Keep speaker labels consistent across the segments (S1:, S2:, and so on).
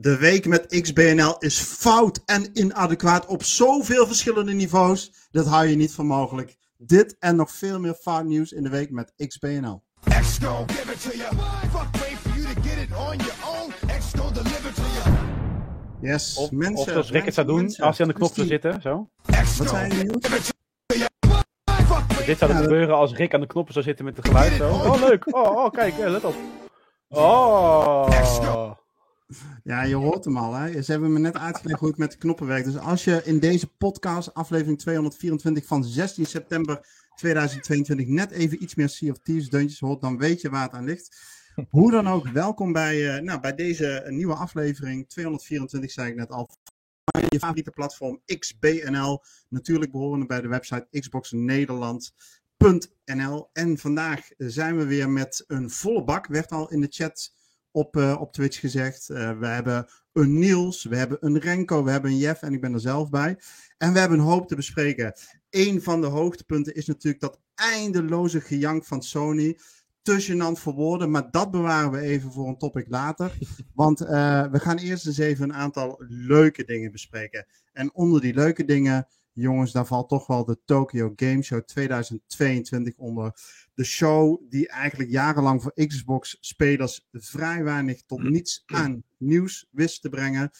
S1: De week met XBNL is fout en inadequaat op zoveel verschillende niveaus. Dat hou je niet voor mogelijk. Dit en nog veel meer fout nieuws in de week met XBNL. Yes,
S2: Of,
S1: mensen.
S2: of zoals Rick het zou doen
S1: mensen,
S2: als hij aan de knop zou zitten. Zo.
S1: Wat zei je?
S2: Dit zou
S1: Ja, dat-
S2: gebeuren als Rick aan de knoppen zou zitten met het geluid. Zo. Oh, leuk. Oh, oh kijk, eh, let op. Oh.
S1: Ja, je hoort hem al. Hè? Ze hebben me net uitgelegd hoe het met de knoppen werkt. Dus als je in deze podcast, aflevering 224 van 16 september 2022, net even iets meer Sea of Thieves deuntjes hoort, dan weet je waar het aan ligt. Hoe dan ook, welkom bij, eh, nou, bij deze nieuwe aflevering 224, zei ik net al. Je favoriete platform XBNL. Natuurlijk behorende bij de website xboxnederland.nl. En vandaag zijn we weer met een volle bak. Werd al in de chat op, eh, op Twitch gezegd. Eh, we hebben een Niels, we hebben een Renko, we hebben een Jeff en ik ben er zelf bij. En we hebben een hoop te bespreken. Een van de hoogtepunten is natuurlijk dat eindeloze gejank van Sony. Te gênant voor woorden, maar dat bewaren we even voor een topic later. Want eh, we gaan eerst eens even een aantal leuke dingen bespreken. En onder die leuke dingen, jongens, daar valt toch wel de Tokyo Game Show 2022 onder de show die eigenlijk jarenlang voor Xbox-spelers vrij weinig tot niets aan nieuws wist te brengen.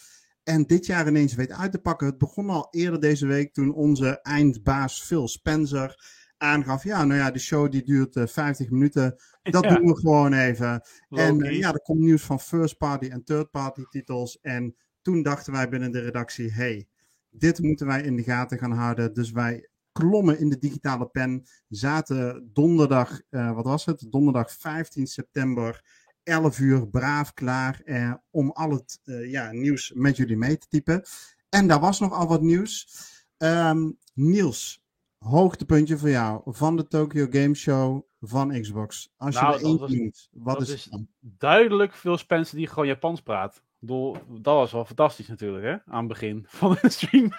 S1: En dit jaar ineens weet uit te pakken. Het begon al eerder deze week toen onze eindbaas Phil Spencer aangaf. Ja, nou ja, de show die duurt eh, 50 minuten. Dat
S2: Ja.
S1: doen we gewoon even. En eh, ja, er komt nieuws van first party en third party titels. En toen dachten wij binnen de redactie: hey, dit moeten wij in de gaten gaan houden. Dus wij klommen in de digitale pen. Zaten donderdag, eh, wat was het? Donderdag 15 september, 11 uur, braaf klaar. eh, om al het eh, ja, nieuws met jullie mee te typen. En daar was nog al wat nieuws. Ehm, Niels, hoogtepuntje voor jou van de Tokyo Game Show van Xbox. Als je
S2: Nou,
S1: er één noemt, wat is
S2: is
S1: het dan?
S2: Duidelijk veel Spencer die gewoon Japans praat. Ik bedoel, dat was wel fantastisch natuurlijk, hè? Aan het begin van de stream.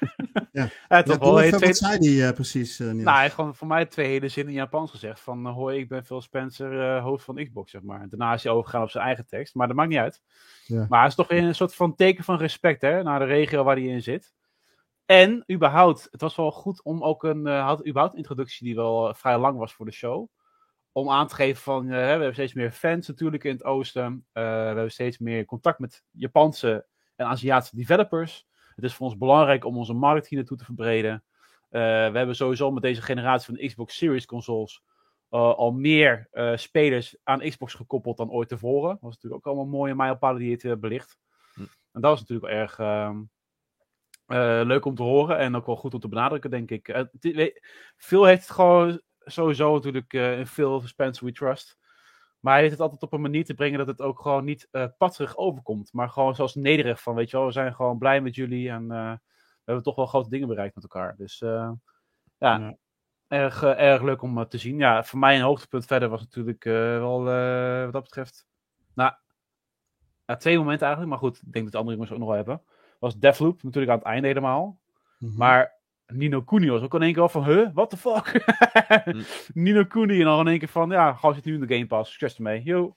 S1: Ja.
S2: Hij toch wel twee...
S1: wat zei die eh, precies, Niels?
S2: Nou, hij heeft gewoon voor mij twee hele zinnen in Japans gezegd. Van, eh, hoi, ik ben Phil Spencer, hoofd van Xbox, zeg maar. Daarna is hij overgegaan op zijn eigen tekst, maar dat maakt niet uit.
S1: Ja.
S2: Maar het is toch weer een soort van teken van respect, hè, naar de regio waar hij in zit. En, überhaupt, het was wel goed om ook een, had überhaupt een introductie die wel vrij lang was voor de show. Om aan te geven van, eh, we hebben steeds meer fans natuurlijk in het oosten. Eh, we hebben steeds meer contact met Japanse en Aziatische developers. Het is voor ons belangrijk om onze markt hier naartoe te verbreden. Eh, we hebben sowieso met deze generatie van de Xbox Series consoles al meer spelers aan Xbox gekoppeld dan ooit tevoren. Dat was natuurlijk ook allemaal mooie mijlpalen die het belicht.
S3: Hm.
S2: En dat was natuurlijk wel erg ehm, eh, leuk om te horen en ook wel goed om te benadrukken, denk ik. Is- Phil heeft het gewoon sowieso natuurlijk eh in Phil Spencer We Trust. Maar hij heeft het altijd op een manier te brengen dat het ook gewoon niet eh patserig overkomt. Maar gewoon zoals nederig van, weet je wel, we zijn gewoon blij met jullie en eh, we hebben toch wel grote dingen bereikt met elkaar. Dus eh, ja,
S1: Ja.
S2: Erg, eh, erg leuk om eh, te zien. Ja, voor mij een hoogtepunt verder was natuurlijk eh, wel, eh, wat dat betreft, nou, ja, twee momenten eigenlijk. Maar goed, ik denk dat de andere jongens ook nog wel hebben. Was Deathloop natuurlijk aan het einde helemaal.
S1: Mhm.
S2: Maar Nino Kuni was ook in één keer al van, huh, what the fuck? Nino Kuni en dan in één keer van, ja, gewoon zit nu in de Game Pass. Succes ermee. Yo.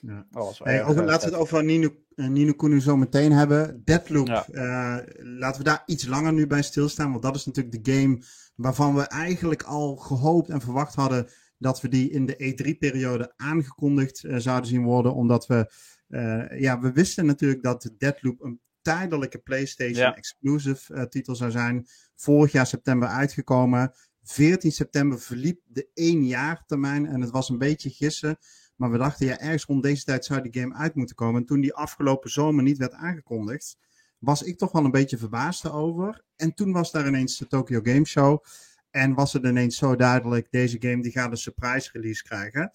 S1: Ja. Hey, over, laten we het over Nino, eh, Nino Kuni zo meteen hebben. Deadloop,
S2: Ja.
S1: eh, laten we daar iets langer nu bij stilstaan. Want dat is natuurlijk de game waarvan we eigenlijk al gehoopt en verwacht hadden dat we die in de E3-periode aangekondigd eh, zouden zien worden. Omdat we, eh, ja, we wisten natuurlijk dat Deadloop een tijdelijke PlayStation
S2: Ja.
S1: exclusive eh, titel zou zijn. Vorig jaar september uitgekomen. 14 september verliep de één jaar termijn en het was een beetje gissen. Maar we dachten, ja, ergens rond deze tijd zou die game uit moeten komen. En toen die afgelopen zomer niet werd aangekondigd, was ik toch wel een beetje verbaasd over. En toen was daar ineens de Tokyo Game Show. En was het ineens zo duidelijk, deze game die gaat een surprise release krijgen.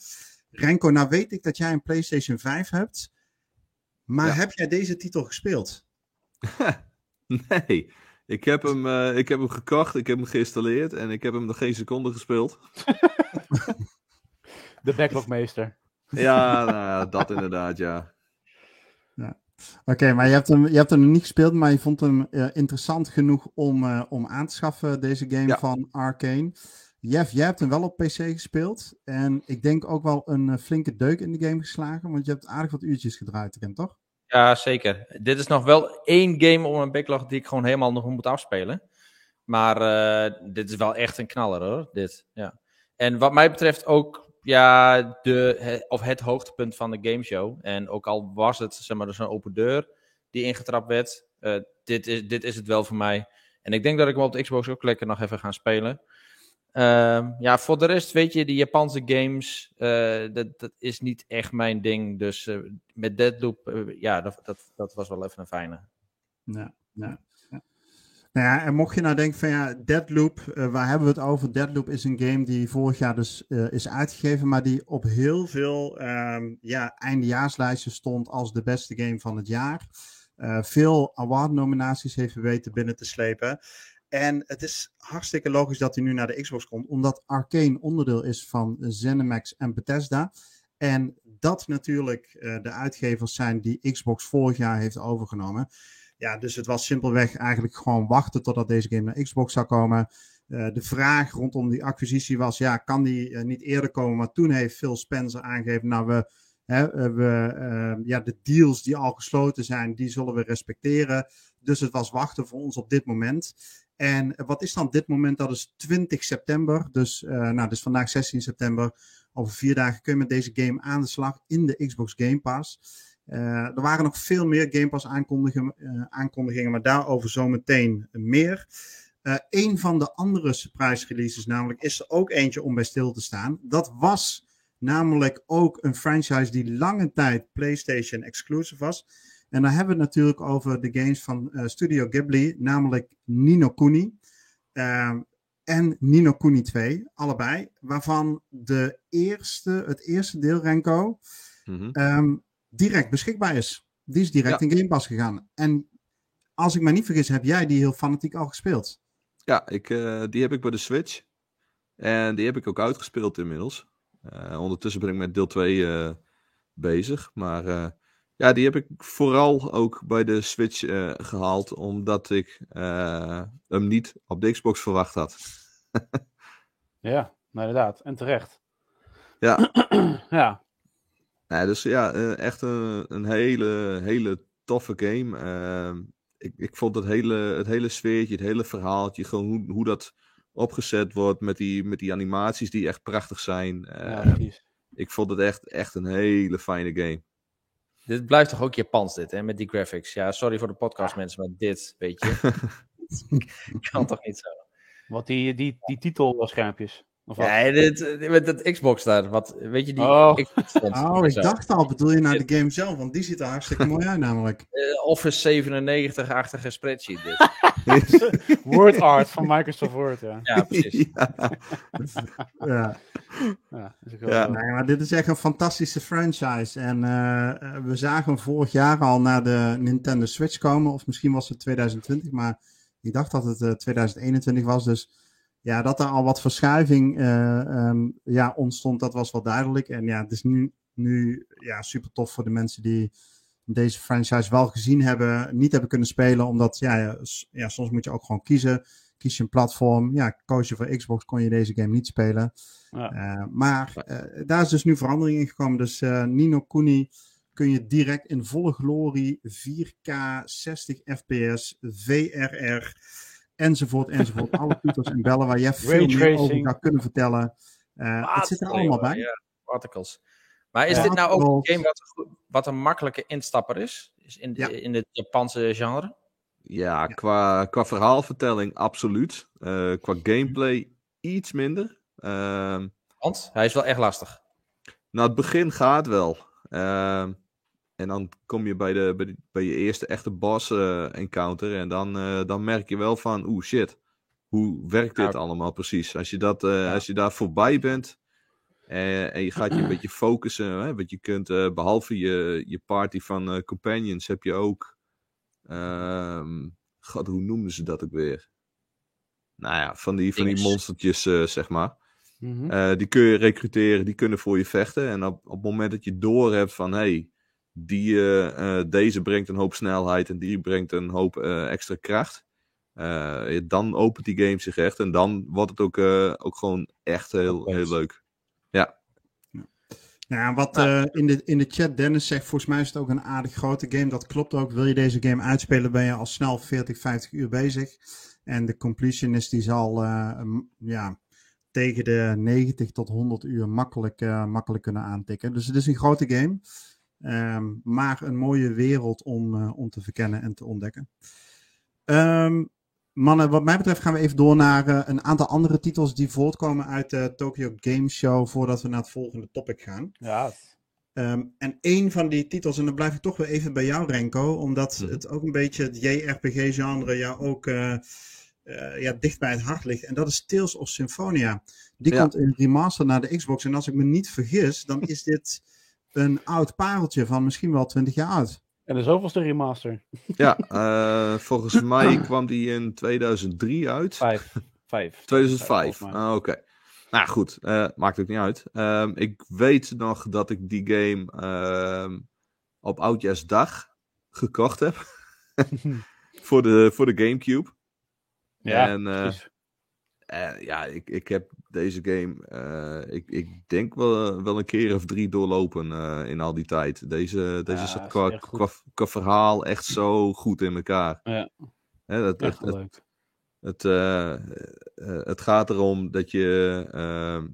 S1: Renko, nou weet ik dat jij een PlayStation 5 hebt. Maar
S3: Ja.
S1: heb jij deze titel gespeeld?
S3: Nee, ik heb, hem, eh, ik heb hem gekocht, ik heb hem geïnstalleerd en ik heb hem nog geen seconde gespeeld.
S2: De backlogmeester.
S3: Ja, nou, ja, dat inderdaad, ja.
S1: Oké, maar je hebt, hem, je hebt hem nog niet gespeeld, maar je vond hem eh, interessant genoeg om, eh, om aan te schaffen, deze game
S3: Ja.
S1: van Arcane. Jeff, jij hebt hem wel op PC gespeeld. En ik denk ook wel een flinke deuk in de game geslagen, want je hebt aardig wat uurtjes gedraaid erin, toch?
S4: Ja, zeker. Dit is nog wel één game op mijn backlog die ik gewoon helemaal nog moet afspelen. Maar uh, dit is wel echt een knaller hoor. Dit, ja. En wat mij betreft ook ja, de, of het hoogtepunt van de gameshow. En ook al was het zeg maar, dus een open deur die ingetrapt werd. Uh, dit, is, dit is het wel voor mij. En ik denk dat ik hem op de Xbox ook lekker nog even ga spelen. Uh, ja, voor de rest, weet je, die Japanse games, uh, dat, dat is niet echt mijn ding. Dus uh, met Deadloop, ja, dat, dat, was wel even een fijne.
S1: Ja, ja. Nou ja, en mocht je nou denken van ja, Deadloop, waar hebben we het over? Deadloop is een game die vorig jaar dus is uitgegeven, maar die op heel veel um, ja, eindejaarslijsten stond als de beste game van het jaar. Veel award-nominaties heeft weten binnen te slepen. En het is hartstikke logisch dat hij nu naar de Xbox komt, omdat Arcane onderdeel is van ZeniMax en Bethesda. En dat natuurlijk de uitgevers zijn die Xbox vorig jaar heeft overgenomen. Ja, dus het was simpelweg eigenlijk gewoon wachten totdat deze game naar Xbox zou komen. Uh, de vraag rondom die acquisitie was, ja, kan die uh, niet eerder komen? Maar toen heeft Phil Spencer aangegeven, nou, we, hè, we uh, ja, de deals die al gesloten zijn, die zullen we respecteren. Dus het was wachten voor ons op dit moment. En wat is dan dit moment? Dat is 20 september. Dus, nou, dus vandaag 16 september. Over vier dagen kun je met deze game aan de slag in de Xbox Game Pass. Uh, er waren nog veel meer Game Pass aankondigingen, uh, aankondigingen maar daarover zometeen meer. Uh, een van de andere surprise releases namelijk is er ook eentje om bij stil te staan. Dat was namelijk ook een franchise die lange tijd PlayStation exclusive was. En dan hebben we het natuurlijk over de games van Studio Ghibli, namelijk Nino Kuni en Nino Kuni 2, allebei. Waarvan de eerste, het eerste deel, Renko, mm-hmm. um, direct beschikbaar is. Die is direct ja. in Game Pass gegaan. En als ik me niet vergis, heb jij die heel fanatiek al gespeeld?
S3: Ja, ik, uh, die heb ik bij de Switch. En die heb ik ook uitgespeeld inmiddels. Uh, ondertussen ben ik met deel 2 uh, bezig. Maar ja, die heb ik vooral ook bij de Switch gehaald. Omdat ik hem niet op de Xbox verwacht had.
S2: ja, nou inderdaad. En terecht.
S3: Ja.
S2: ja.
S3: Ja, dus ja, uh, echt een, een, hele, hele toffe game. Uh, ik, ik vond het hele, het hele sfeertje, het hele verhaaltje, gewoon hoe, hoe dat opgezet wordt met die, met die animaties die echt prachtig zijn. Ja, ik vond het echt, echt een hele fijne game.
S4: Dit blijft toch ook Japans, dit, hè, met die graphics. Ja, sorry voor de podcast, mensen, maar dit, weet je. kan toch niet zo.
S2: Wat die, die, die titelschermpjes. Of
S4: ja, dit, met het Xbox daar. Wat, weet je die
S1: oh.
S4: Xbox
S1: oh, ik dacht al, bedoel je naar de game zelf? Want die ziet er hartstikke mooi uit namelijk.
S4: Uh, Office 97-achtige spreadsheet dit.
S2: Word art van Microsoft Word, ja.
S4: Ja, precies.
S1: Ja. ja. ja, ja. Nee, maar dit is echt een fantastische franchise. En uh, we zagen hem vorig jaar al naar de Nintendo Switch komen. Of misschien was het 2020, maar ik dacht dat het uh, 2021 was. Dus ja, dat er al wat verschuiving uh, um, ja, ontstond, dat was wel duidelijk. En ja, het is nu, nu ja, super tof voor de mensen die deze franchise wel gezien hebben, niet hebben kunnen spelen. Omdat ja, ja, soms moet je ook gewoon kiezen. Kies je een platform. Ja, koos je voor Xbox, kon je deze game niet spelen. Ja. Uh, maar uh, daar is dus nu verandering in gekomen. Dus Nino Kuni kun je direct in volle glorie 4K 60 fps VRR enzovoort, enzovoort. Alle toeters en bellen waar je veel meer over gaat kunnen vertellen. Het zit er allemaal bij.
S4: Ja, particles. Maar is ja, dit nou ook een game wat, wat, een makkelijke instapper is? is in, ja. in het Japanse genre?
S3: Ja, qua, qua verhaalvertelling absoluut. Uh, qua gameplay iets minder. Uh,
S4: Want hij is wel echt lastig.
S3: Nou, het begin gaat wel. Uh, en dan kom je bij, de, bij, de, bij je eerste echte boss uh, encounter. En dan, uh, dan merk je wel van, oeh shit, hoe werkt dit allemaal precies? Als je, dat, uh, ja. als je daar voorbij bent en je gaat je een beetje focussen. Hè, want je kunt, behalve je, je party van companions, heb je ook... Um, God, hoe noemden ze dat ook weer? Nou ja, van die, van die monstertjes, zeg maar. Mm -hmm. die kun je recruteren, die kunnen voor je vechten. En op, op het moment dat je door hebt van... Hey, die, deze brengt een hoop snelheid en die brengt een hoop extra kracht. dan opent die game zich echt en dan wordt het ook, ook gewoon echt heel, heel leuk. Ja.
S1: Ja, wat
S4: Nou.
S1: eh, in, de, in de chat Dennis zegt, volgens mij is het ook een aardig grote game. Dat klopt ook. Wil je deze game uitspelen, ben je al snel 40, 50 uur bezig. En de completionist die zal eh, ja, tegen de 90 tot 100 uur makkelijk, eh, makkelijk kunnen aantikken. Dus het is een grote game. Ehm, maar een mooie wereld om, om te verkennen en te ontdekken. Ehm, mannen, wat mij betreft gaan we even door naar eh, een aantal andere titels die voortkomen uit de Tokyo Game Show voordat we naar het volgende topic gaan.
S2: Ja,
S1: Ehm, en één van die titels, en dan blijf ik toch weer even bij jou, Renko, omdat
S3: Mhm.
S1: het ook een beetje het JRPG-genre jou ook eh, eh, ja, dicht bij het hart ligt. En dat is Tales of Symphonia. Die
S3: Ja.
S1: komt in remaster naar de Xbox. En als ik me niet vergis, dan is dit een oud pareltje van misschien wel 20 jaar oud.
S2: En de zoveelste remaster.
S3: Ja, eh, volgens mij kwam die in 2003 uit.
S2: Vijf. Vijf.
S3: 2005.
S2: Volgens mij.
S3: Ah, Oké. Nou goed, eh, maakt ook niet uit. Ehm, ik weet nog dat ik die game ehm, op Oudjaarsdag gekocht heb. voor, de, voor de Gamecube.
S2: Ja,
S3: en eh, ja, ik, ik heb deze game, eh, ik, ik denk wel, wel een keer of drie doorlopen eh, in al die tijd. Deze, deze zat qua, verhaal echt zo goed in elkaar.
S2: Ja.
S3: Hè, dat,
S2: Echt
S3: het,
S2: leuk.
S3: het, eh, eh, het gaat erom dat je. ehm,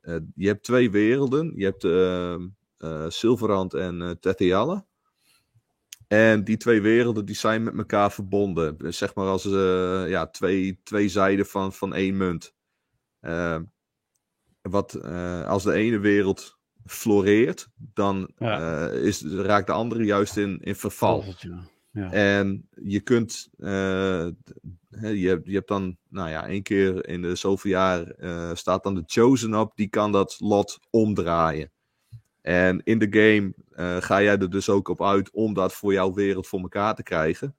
S3: eh, je hebt twee werelden. Je hebt eh, Silverand en eh Tetialle. En die twee werelden die zijn met elkaar verbonden. Zeg maar als eh, ja, twee, twee zijden van, van één munt. Ehm, wat, eh, als de ene wereld floreert, dan
S2: Ja.
S3: eh, is, raakt de andere juist in, in verval.
S2: Het, ja. Ja.
S3: En je kunt, eh, je, hebt, je hebt dan, nou ja, één keer in de zoveel jaar staat dan de Chosen op, die kan dat lot omdraaien. En in de game ga jij er dus ook op uit om dat voor jouw wereld voor elkaar te krijgen.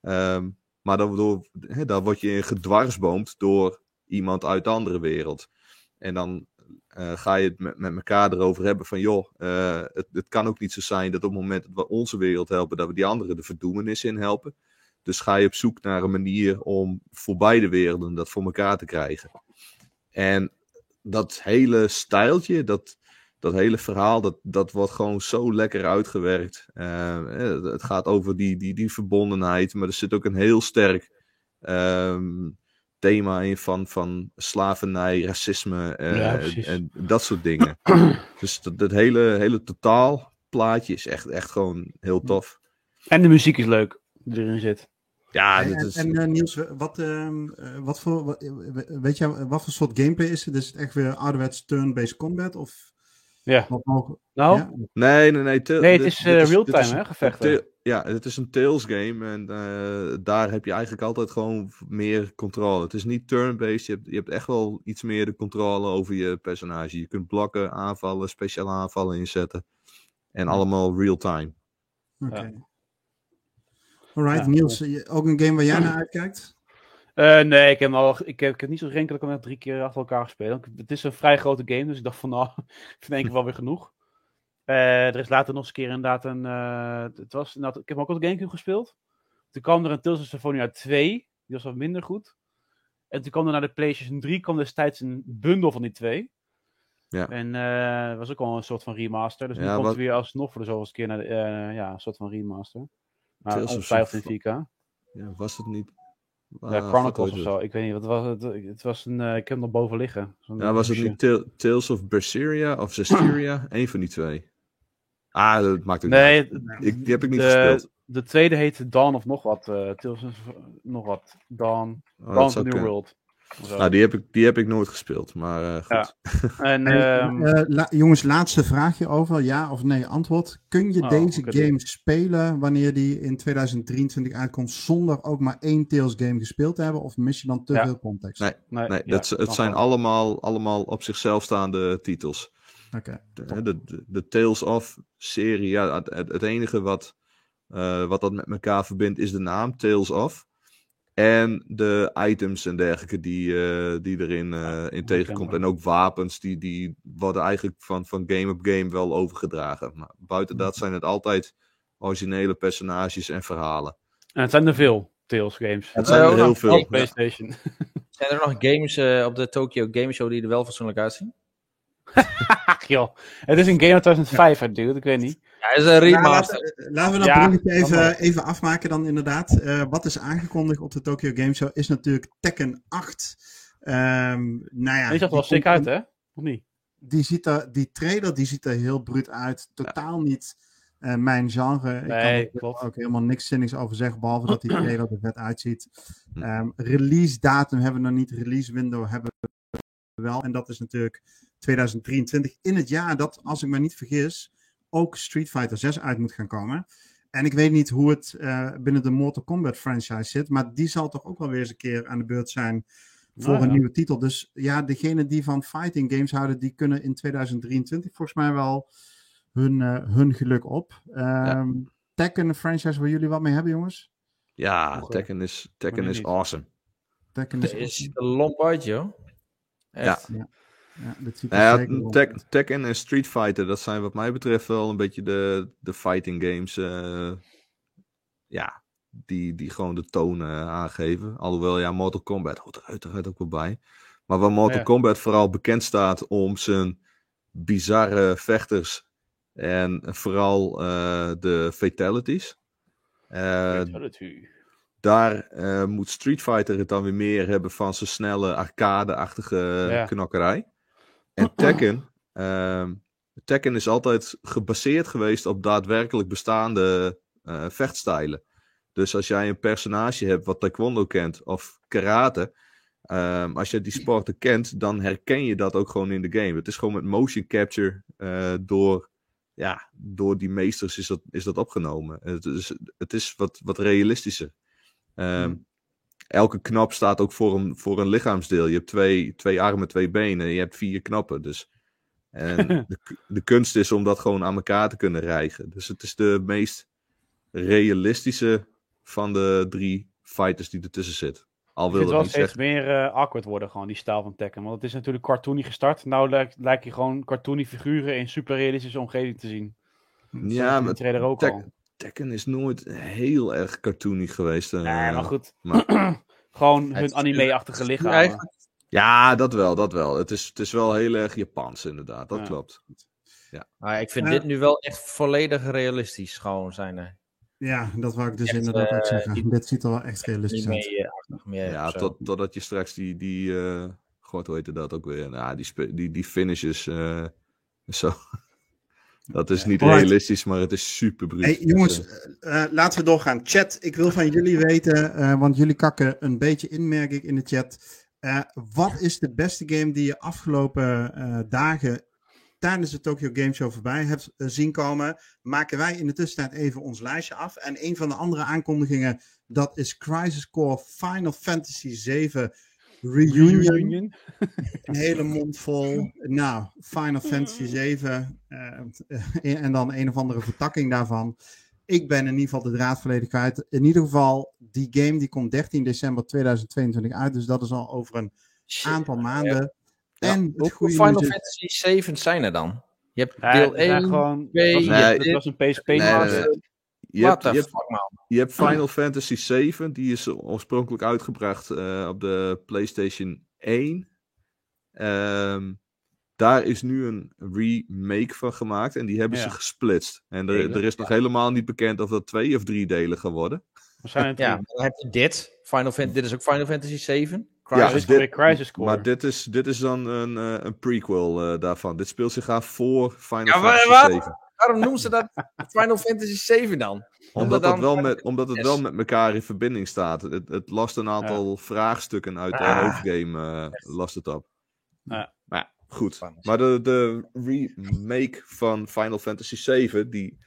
S3: Ehm, maar dan, door, hè, dan word je gedwarsboomd door iemand uit de andere wereld. En dan eh, ga je het met, met elkaar erover hebben van, joh, eh, het, het kan ook niet zo zijn dat op het moment dat we onze wereld helpen, dat we die andere de verdoemenis in helpen. Dus ga je op zoek naar een manier om voor beide werelden dat voor elkaar te krijgen. En dat hele stijltje, dat, dat hele verhaal, dat, dat wordt gewoon zo lekker uitgewerkt. Eh, het gaat over die, die, die verbondenheid, maar er zit ook een heel sterk ehm, thema in van, van slavernij, racisme eh,
S2: Ja,
S3: en dat soort dingen. dus dat, dat hele, hele totaalplaatje is echt, echt gewoon heel tof.
S2: En de muziek is leuk die erin zit.
S3: Ja,
S1: en
S3: dat is,
S1: en, eh, Niels, wat, ehm, eh, wat voor, wat, weet je wat voor soort gameplay is het? Is het echt weer ouderwets turn-based combat? Of
S2: Ja. Nou,
S1: Ja?
S3: Nee, nee, nee.
S2: Nee, het is, eh,
S3: dit
S2: real-time, hè, gevechten.
S3: ja, het is een Tales game en eh, daar heb je eigenlijk altijd gewoon meer controle. Het is niet turn-based, je hebt, je hebt echt wel iets meer de controle over je personage. Je kunt blokken, aanvallen, speciale aanvallen inzetten. En allemaal real-time.
S1: Oké. Alright,
S2: Ja,
S1: Niels, ook een game waar jij naar uitkijkt?
S2: Eh, nee, ik heb, al, ik, heb, ik heb niet zo renken dat ik hem net drie keer achter elkaar gespeeld. Het is een vrij grote game, dus ik dacht van nou, ik vind één keer wel weer genoeg. Eh, er is later nog eens een keer inderdaad een... eh, het was, inderdaad, ik heb ook op de Gamecube gespeeld. Toen kwam er een Tales of Symphonia 2, die was wat minder goed. En toen kwam er naar de PlayStation 3 kwam destijds een bundel van die twee.
S3: Ja.
S2: En dat was ook al een soort van remaster. Dus nu
S3: Ja,
S2: komt
S3: wat-
S2: het weer alsnog voor de zoveelste keer naar de, ja, een soort van remaster. Maar
S3: Tales of
S2: ongetwijfeld in 4K.
S3: Ja, was het niet...
S2: Ja,
S3: Ah,
S2: Chronicles of zo. Ik weet niet, wat was het? Het was een, eh, ik heb hem nog boven liggen.
S3: Ja, was het niet Tal- Tales of Berseria of Zestiria? Eén van die twee. Ah, dat maakt ook
S2: Nee,
S3: niet uit. Ik, die heb ik niet
S2: de,
S3: gespeeld.
S2: de tweede heette Dawn of nog wat. eh Tales of nog wat. Dawn.
S3: Oh,
S2: Dawn of the New. World. Zo.
S3: Nou, die heb, ik, die heb ik nooit gespeeld, maar eh, goed.
S2: Ja. En, ehm,
S1: eh, la- jongens, laatste vraagje over. Ja of nee antwoord. Kun je
S2: Oh,
S1: deze game spelen wanneer die in 2023 uitkomt zonder ook maar één Tales game gespeeld te hebben? Of mis je dan te
S2: Ja.
S1: veel context?
S3: Nee.
S2: nee,
S3: Nee,
S2: ja,
S3: dat, het zijn allemaal, allemaal op zichzelf staande titels.
S1: Oké.
S3: De, de, de, Tales of serie, ja, het, het het enige wat, eh, wat dat met elkaar verbindt is de naam Tales of. En de items en dergelijke die, eh, die erin eh, in tegenkomt. En ook wapens, die, die worden eigenlijk van, van game op game wel overgedragen. Maar buiten dat zijn het altijd originele personages en verhalen.
S2: En het zijn er veel Tales games.
S3: Het
S4: zijn er
S3: er heel veel. Ja.
S2: PlayStation.
S4: Zijn er nog games eh, op de Tokyo Game Show die er wel fatsoenlijk uitzien?
S2: Ach joh, het is een game uit 2005 uit, dude. Ik weet niet.
S4: Ja, is een
S1: Nou,
S4: remaster.
S1: laten, laten we dat
S2: Ja,
S1: bruggetje
S2: kan
S1: even, even afmaken dan inderdaad. Eh, wat is aangekondigd op de Tokyo Game Show is natuurlijk Tekken 8. Ehm nou ja,
S2: Die zag er wel sick uit, hè? Of niet?
S1: Die, ziet er, die trailer die ziet er heel bruut uit. Totaal niet eh, mijn genre. Ik
S2: Nee,
S1: kan er
S2: klopt.
S1: ook helemaal niks zinnigs over zeggen, behalve dat die trailer er vet uitziet. Ehm, release datum hebben we nog niet, release window hebben we wel. En dat is natuurlijk 2023 in het jaar dat, als ik me niet vergis, ook Street Fighter 6 uit moet gaan komen. En ik weet niet hoe het eh, binnen de Mortal Kombat franchise zit, maar die zal toch ook wel weer eens een keer aan de beurt zijn voor
S2: Nou
S1: een nieuwe titel. Dus ja, degenen die van fighting games houden, die kunnen in 2023 volgens mij wel hun, eh, hun geluk op. Ehm Tekken, een franchise waar jullie wat mee hebben, jongens?
S3: Ja. Tekken is, Tekken is awesome.
S1: Tekken is...
S4: Is er lomp uit, joh. Echt.
S1: Ja, dit ziet er
S3: Nou ja, Tek-. Tekken en Street Fighter, dat zijn wat mij betreft wel een beetje de, de fighting games. eh, ja, die, die gewoon de toon eh, aangeven. Alhoewel, ja, Mortal Kombat hoort er uiteraard ook wel bij. Maar waar Mortal
S2: Ja.
S3: Kombat vooral bekend staat om zijn bizarre vechters. En vooral eh, de fatalities. Eh,
S2: Fatality.
S3: daar eh, moet Street Fighter het dan weer meer hebben van zijn snelle arcade-achtige
S2: Ja.
S3: knokkerij. En Tekken, ehm, Tekken is altijd gebaseerd geweest op daadwerkelijk bestaande eh, vechtstijlen. Dus als jij een personage hebt wat taekwondo kent of karate, ehm, als je die sporten kent, dan herken je dat ook gewoon in de game. Het is gewoon met motion capture eh, door, ja, door die meesters is dat, is dat opgenomen. Het is, het is wat, wat realistischer. Ehm, Elke knap staat ook voor een, voor een lichaamsdeel. Je hebt twee, twee armen, twee benen. En je hebt vier knappen. Dus. En de, de kunst is om dat gewoon aan elkaar te kunnen rijgen. Dus het is de meest realistische van de drie fighters die ertussen zit. Al wil
S2: het wel steeds
S3: zeggen.
S2: meer eh, awkward worden, gewoon die stijl van Tekken. Want het is natuurlijk cartoony gestart. Nou lijkt, lijkt je gewoon cartoony figuren in super realistische omgeving te zien.
S3: Ja, maar
S2: ook
S3: Tek-
S2: al.
S3: Tekken is nooit heel erg cartoony geweest. eh.
S2: Nee, maar goed.
S3: maar-
S2: gewoon hun anime-achtige lichaam.
S4: eigenlijk-
S3: Ja, dat wel, dat wel. Het is, het is wel heel erg Japans inderdaad. Dat
S2: Ja.
S3: klopt.
S4: Maar ik vind
S1: Ja.
S4: dit nu wel echt volledig realistisch gewoon zijn. er.
S1: Ja, dat wou ik dus
S4: Echt,
S1: inderdaad ook
S4: eh,
S1: zeggen.
S4: die-
S1: Dit ziet er wel echt realistisch uit.
S4: mee, meer
S3: Ja, tot, totdat je straks die, die eh, god, hoe heette dat ook weer? Nou, die, die, die finishes, eh, zo. Dat is niet
S1: Alright.
S3: realistisch, maar het is super bruut.
S1: Hey, jongens,
S3: Dus,
S1: eh, eh, laten we doorgaan. Chat, ik wil van jullie weten, eh, want jullie kakken een beetje in, merk ik in de chat. Wat is de beste game die je afgelopen dagen tijdens de Tokyo Game Show voorbij hebt zien komen? Maken wij in de tussentijd even ons lijstje af. En een van de andere aankondigingen, dat is Crisis Core Final Fantasy 7 Reunion.
S2: Reunion.
S1: Een hele mond vol. Nou, Final Fantasy 7. eh, en dan een of andere vertakking daarvan. Ik ben in ieder geval de draad volledig kwijt. In ieder geval, die game die komt 13 december 2022 uit. Dus dat is al over een
S4: Shit.
S1: aantal maanden.
S3: Ja.
S1: En goede
S4: Final Fantasy 7 zijn er dan? Je hebt deel
S2: het zijn
S4: 1.
S2: gewoon,
S4: twee,
S2: het was,
S3: Nee,
S2: een, het was een PSP.
S3: Je,
S4: What
S3: hebt,
S4: the
S3: je, hebt,
S4: fuck, man?
S3: je hebt Final Fantasy 7, die is oorspronkelijk uitgebracht eh, op de PlayStation 1. Ehm, daar is nu een remake van gemaakt en die hebben
S2: Ja.
S3: ze gesplitst. En er, er is nog helemaal niet bekend of dat twee of drie delen gaan worden.
S2: Het
S4: Ja, dan heb je dit. Final Fan dit is ook Final Fantasy 7.
S3: Ja,
S2: Crisis Core,
S3: dit-
S2: Crisis Core.
S3: Maar dit is, dit is dan een, eh, een prequel eh, daarvan. Dit speelt zich af voor Final
S4: Ja,
S3: Fantasy
S4: wat?
S3: 7.
S4: Waarom noemen ze dat Final Fantasy 7 dan?
S3: Omdat,
S4: dan
S3: dat wel met, omdat het
S4: Yes.
S3: wel met elkaar in verbinding staat. Het, het last een aantal vraagstukken uit de
S4: Ah.
S3: hoofdgame eh, last het op.
S2: Ja.
S3: Maar ja, goed. Maar de, de remake van Final Fantasy 7, die,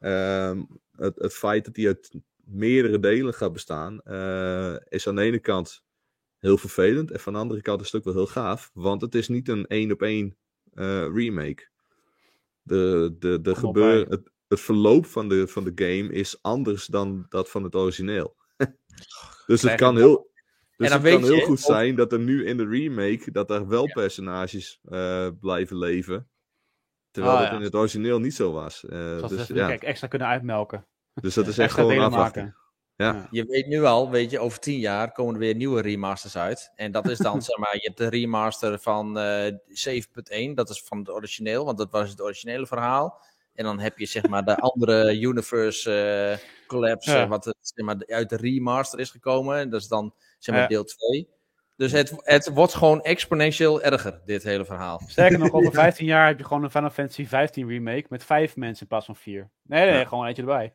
S3: ehm, het, het feit dat die uit meerdere delen gaat bestaan, eh, is aan de ene kant heel vervelend. En van de andere kant is het ook wel heel gaaf. Want het is niet een één op één eh, remake. De, de, de gebeur, het, het verloop van de, van de game is anders dan dat van het origineel. dus het kan heel, dus
S4: dan
S3: het kan
S4: je
S3: heel goed zijn dat er nu in de remake dat er wel personages eh, blijven leven. Terwijl
S2: Ah,
S3: dat
S2: ja.
S3: in het origineel niet zo was.
S2: Zodat
S3: dus, ja.
S2: extra kunnen uitmelken.
S3: dus dat is echt gewoon afwachten. Ja.
S4: Je weet nu al, weet je, over tien jaar komen er weer nieuwe remasters uit. En dat is dan, zeg maar, je hebt de remaster van eh 7.1, dat is van het origineel, want dat was het originele verhaal. En dan heb je, zeg maar, de andere universe eh, collapse,
S2: Ja.
S4: wat zeg maar, uit de remaster is gekomen. En dat is dan, zeg maar,
S2: Ja.
S4: deel 2. Dus het, het wordt gewoon exponentieel erger, dit hele verhaal.
S2: Sterker nog, over
S1: Ja.
S2: 15 jaar heb je gewoon een Final Fantasy 15 remake met vijf mensen in plaats van vier. Nee, nee,
S3: Ja.
S2: gewoon eentje erbij.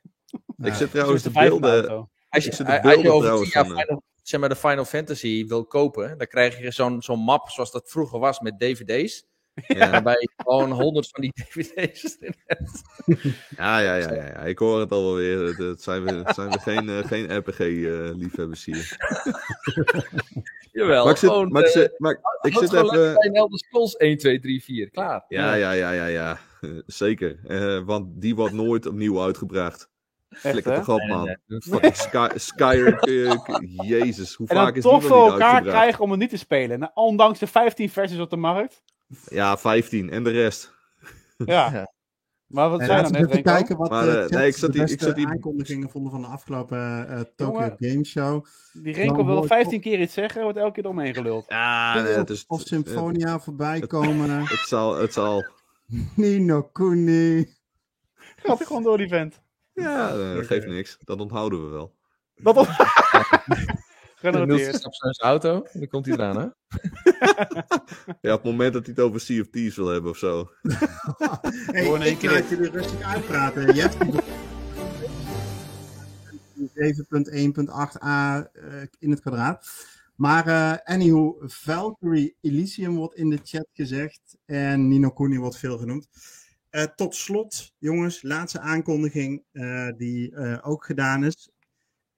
S3: Ik zit trouwens
S2: de
S3: beelden.
S4: Als je,
S3: Ik
S4: als je over tien jaar
S3: eh,
S4: Final, zeg maar, de Final Fantasy wil kopen, dan krijg je zo'n zo'n map zoals dat vroeger was met dvd's.
S3: Ja.
S4: Waarbij je gewoon honderd van die dvd's in hebt.
S3: Ja, ja, ja, ja, ja. Ik hoor het al wel weer. Het, het zijn we, het zijn we geen, eh, geen RPG-liefhebbers hier.
S4: Jawel,
S3: Maar ik zit,
S4: gewoon,
S3: maar ik
S4: eh,
S3: zit, maar ik zit even...
S4: een Elder Scrolls 1, 2, 3, 4. Klaar.
S3: Ja, ja, ja, ja, ja. Eh, Zeker. Eh, want die wordt nooit opnieuw uitgebracht.
S2: Echt,
S3: Flikker toch op, man. Fucking Sky, Skyrim. eh, Jezus, hoe vaak is die
S2: toch
S3: nog
S2: voor elkaar
S3: uitgebracht?
S2: krijgen om het niet te spelen. Nou, ondanks de 15 versies op de markt.
S3: Ja, 15 en de rest.
S2: Ja.
S4: Ja.
S2: Maar wat zijn dan net,
S1: even kijken wat
S3: Maar, eh,
S1: chat
S3: nee, ik zat
S1: de
S3: hier- ik
S1: beste
S3: zat hier-
S1: aankondigingen vonden van de afgelopen eh Tokyo
S2: Jongen.
S1: Game Show.
S2: Die Renko wil
S1: hoort-
S2: 15 keer iets zeggen, wordt elke keer omheen geluld.
S3: Ja, nee, het is...
S1: of Symphonia voorbij komen.
S3: Het zal, het zal...
S1: Nino Kuni.
S2: Gaat gewoon door die vent.
S3: Ja, eh, dat geeft niks. Dat onthouden we wel.
S2: Dat op...
S4: Niels
S2: Genoteerd.
S4: is op zijn auto, dan komt hij eraan, hè?
S3: Ja, op het moment dat hij het over Thieves wil hebben of zo.
S1: Hey,
S2: Gewoon één
S1: ik
S2: keer
S1: laat jullie rustig uitpraten. Je hebt die 7.1.8a eh, in het kwadraat. Maar eh anyhow, Valkyrie Elysium wordt in de chat gezegd. En Nino Kuni wordt veel genoemd. Eh, tot slot, jongens, laatste aankondiging eh, die eh, ook gedaan is.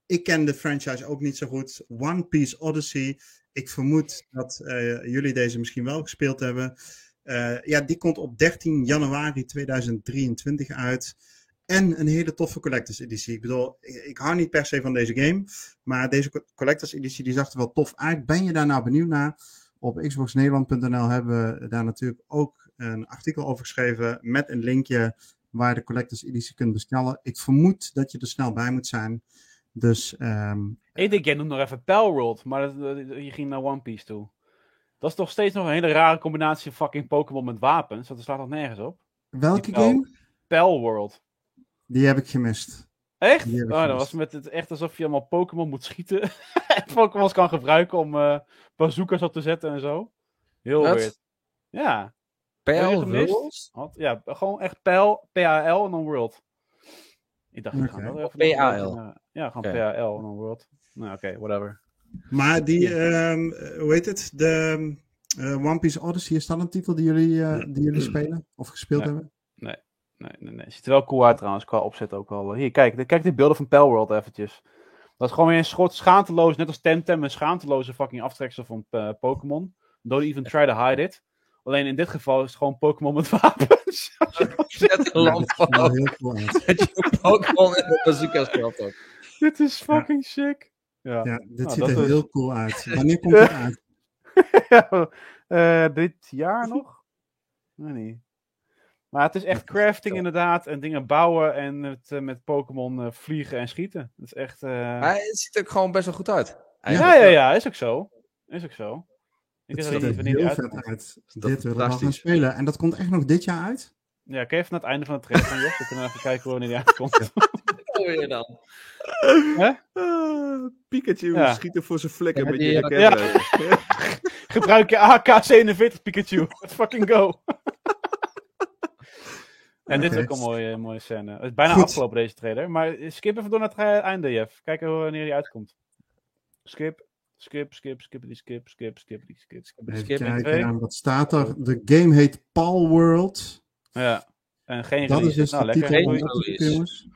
S1: Ik ken de franchise ook niet zo goed. One Piece Odyssey. Ik vermoed dat jullie deze misschien wel gespeeld hebben. Ja, die komt op 13 januari 2023 uit. En een hele toffe collectors editie. Ik bedoel, ik, hou niet per se van deze game. Maar deze co- collectors editie die zag er wel tof uit. Ben je daar nou benieuwd naar? Op xboxnederland.nl hebben we daar natuurlijk ook een artikel over geschreven. Met een linkje waar je de collectors editie kunt bestellen. Ik vermoed dat je er snel bij moet zijn. Dus ehm,
S2: Ik denk, jij noemt nog even Palworld, maar dat- dat- je ging naar One Piece toe. Dat is toch steeds nog een hele rare combinatie van fucking Pokémon met wapens. Dat slaat nog nergens op.
S1: welke
S2: Die
S1: game?
S2: Palworld.
S1: Die heb ik gemist.
S2: Echt? Oh, dat was met het echt alsof je allemaal Pokémon moet schieten. en Pokémons kan gebruiken om eh bazookas op te zetten en zo. Heel
S4: Wat?
S2: weird. Ja.
S4: Pijl? Rules?
S2: Wat? Ja, gewoon echt PAL, PAL en dan World. Ik dacht, ik ga
S1: Oké.
S2: wel even...
S4: PAL.
S2: Ja, gewoon
S4: Oké.
S2: PAL en dan World. Nou, oké, whatever.
S1: Maar die, ehm, eh, hoe heet het? De eh, One Piece Odyssey, is dat een titel die jullie, eh, die jullie spelen? Of gespeeld
S2: Nee.
S1: hebben?
S2: Nee, nee, nee. Ziet er wel cool uit trouwens, qua opzet ook wel. Hier, kijk, kijk die beelden van Palworld eventjes. Dat is gewoon weer een soort schaamteloos, net als Temtem, een schaamteloze fucking aftreksel van Pokémon. Don't even try to hide it. Alleen in dit geval is het gewoon Pokémon met wapens.
S4: Zet een lamp
S1: dat
S4: van. Dat je Pokémon en de bazooka's klapt ook.
S2: dit is fucking sick. Ja.
S1: Ja, dit
S2: Nou,
S1: ziet
S2: dat
S1: er
S2: is-
S1: heel cool uit. Wanneer komt het uit?
S2: Ja, eh, dit jaar nog? Nee, niet. Maar het is echt crafting inderdaad. En dingen bouwen en met, eh, met Pokémon eh, vliegen en schieten. Het is echt... eh,
S4: Maar het ziet er gewoon best wel goed uit.
S2: Ja, ja, ja, is ook zo. Is ook zo. Ik
S1: Het
S2: weet
S1: er
S2: niet wanneer die
S1: heel vet
S2: uitkomt.
S1: uit.
S3: Dat
S1: Dit willen we gaan spelen. En dat komt echt nog dit jaar uit?
S2: Ja, kijk even naar het einde van de trailer van. Dan kunnen we even kijken wanneer die uitkomt.
S4: weer dan.
S3: Ah, Pikachu
S2: Ja.
S3: schiet er voor zijn flikker
S4: Ja,
S3: met je
S2: ja.
S3: raket.
S2: Gebruik je AK-47 Pikachu. Let's fucking go. en dit is ook een mooie, mooie scène. Het is bijna
S1: Goed.
S2: afgelopen deze trailer. Maar skip even door naar het eh, einde, Jeff. Kijken hoe- wanneer die uitkomt. Skip. Skip, skip, skip, die skip, skip, skip, die skip, skip,
S1: Even
S2: skip. En
S1: kijken, wat staat er? De game heet Pal World.
S2: Ja. En geen
S1: Dat is dus
S2: nou,
S1: de
S2: lekker.
S1: titel
S2: Oké,
S1: jongens.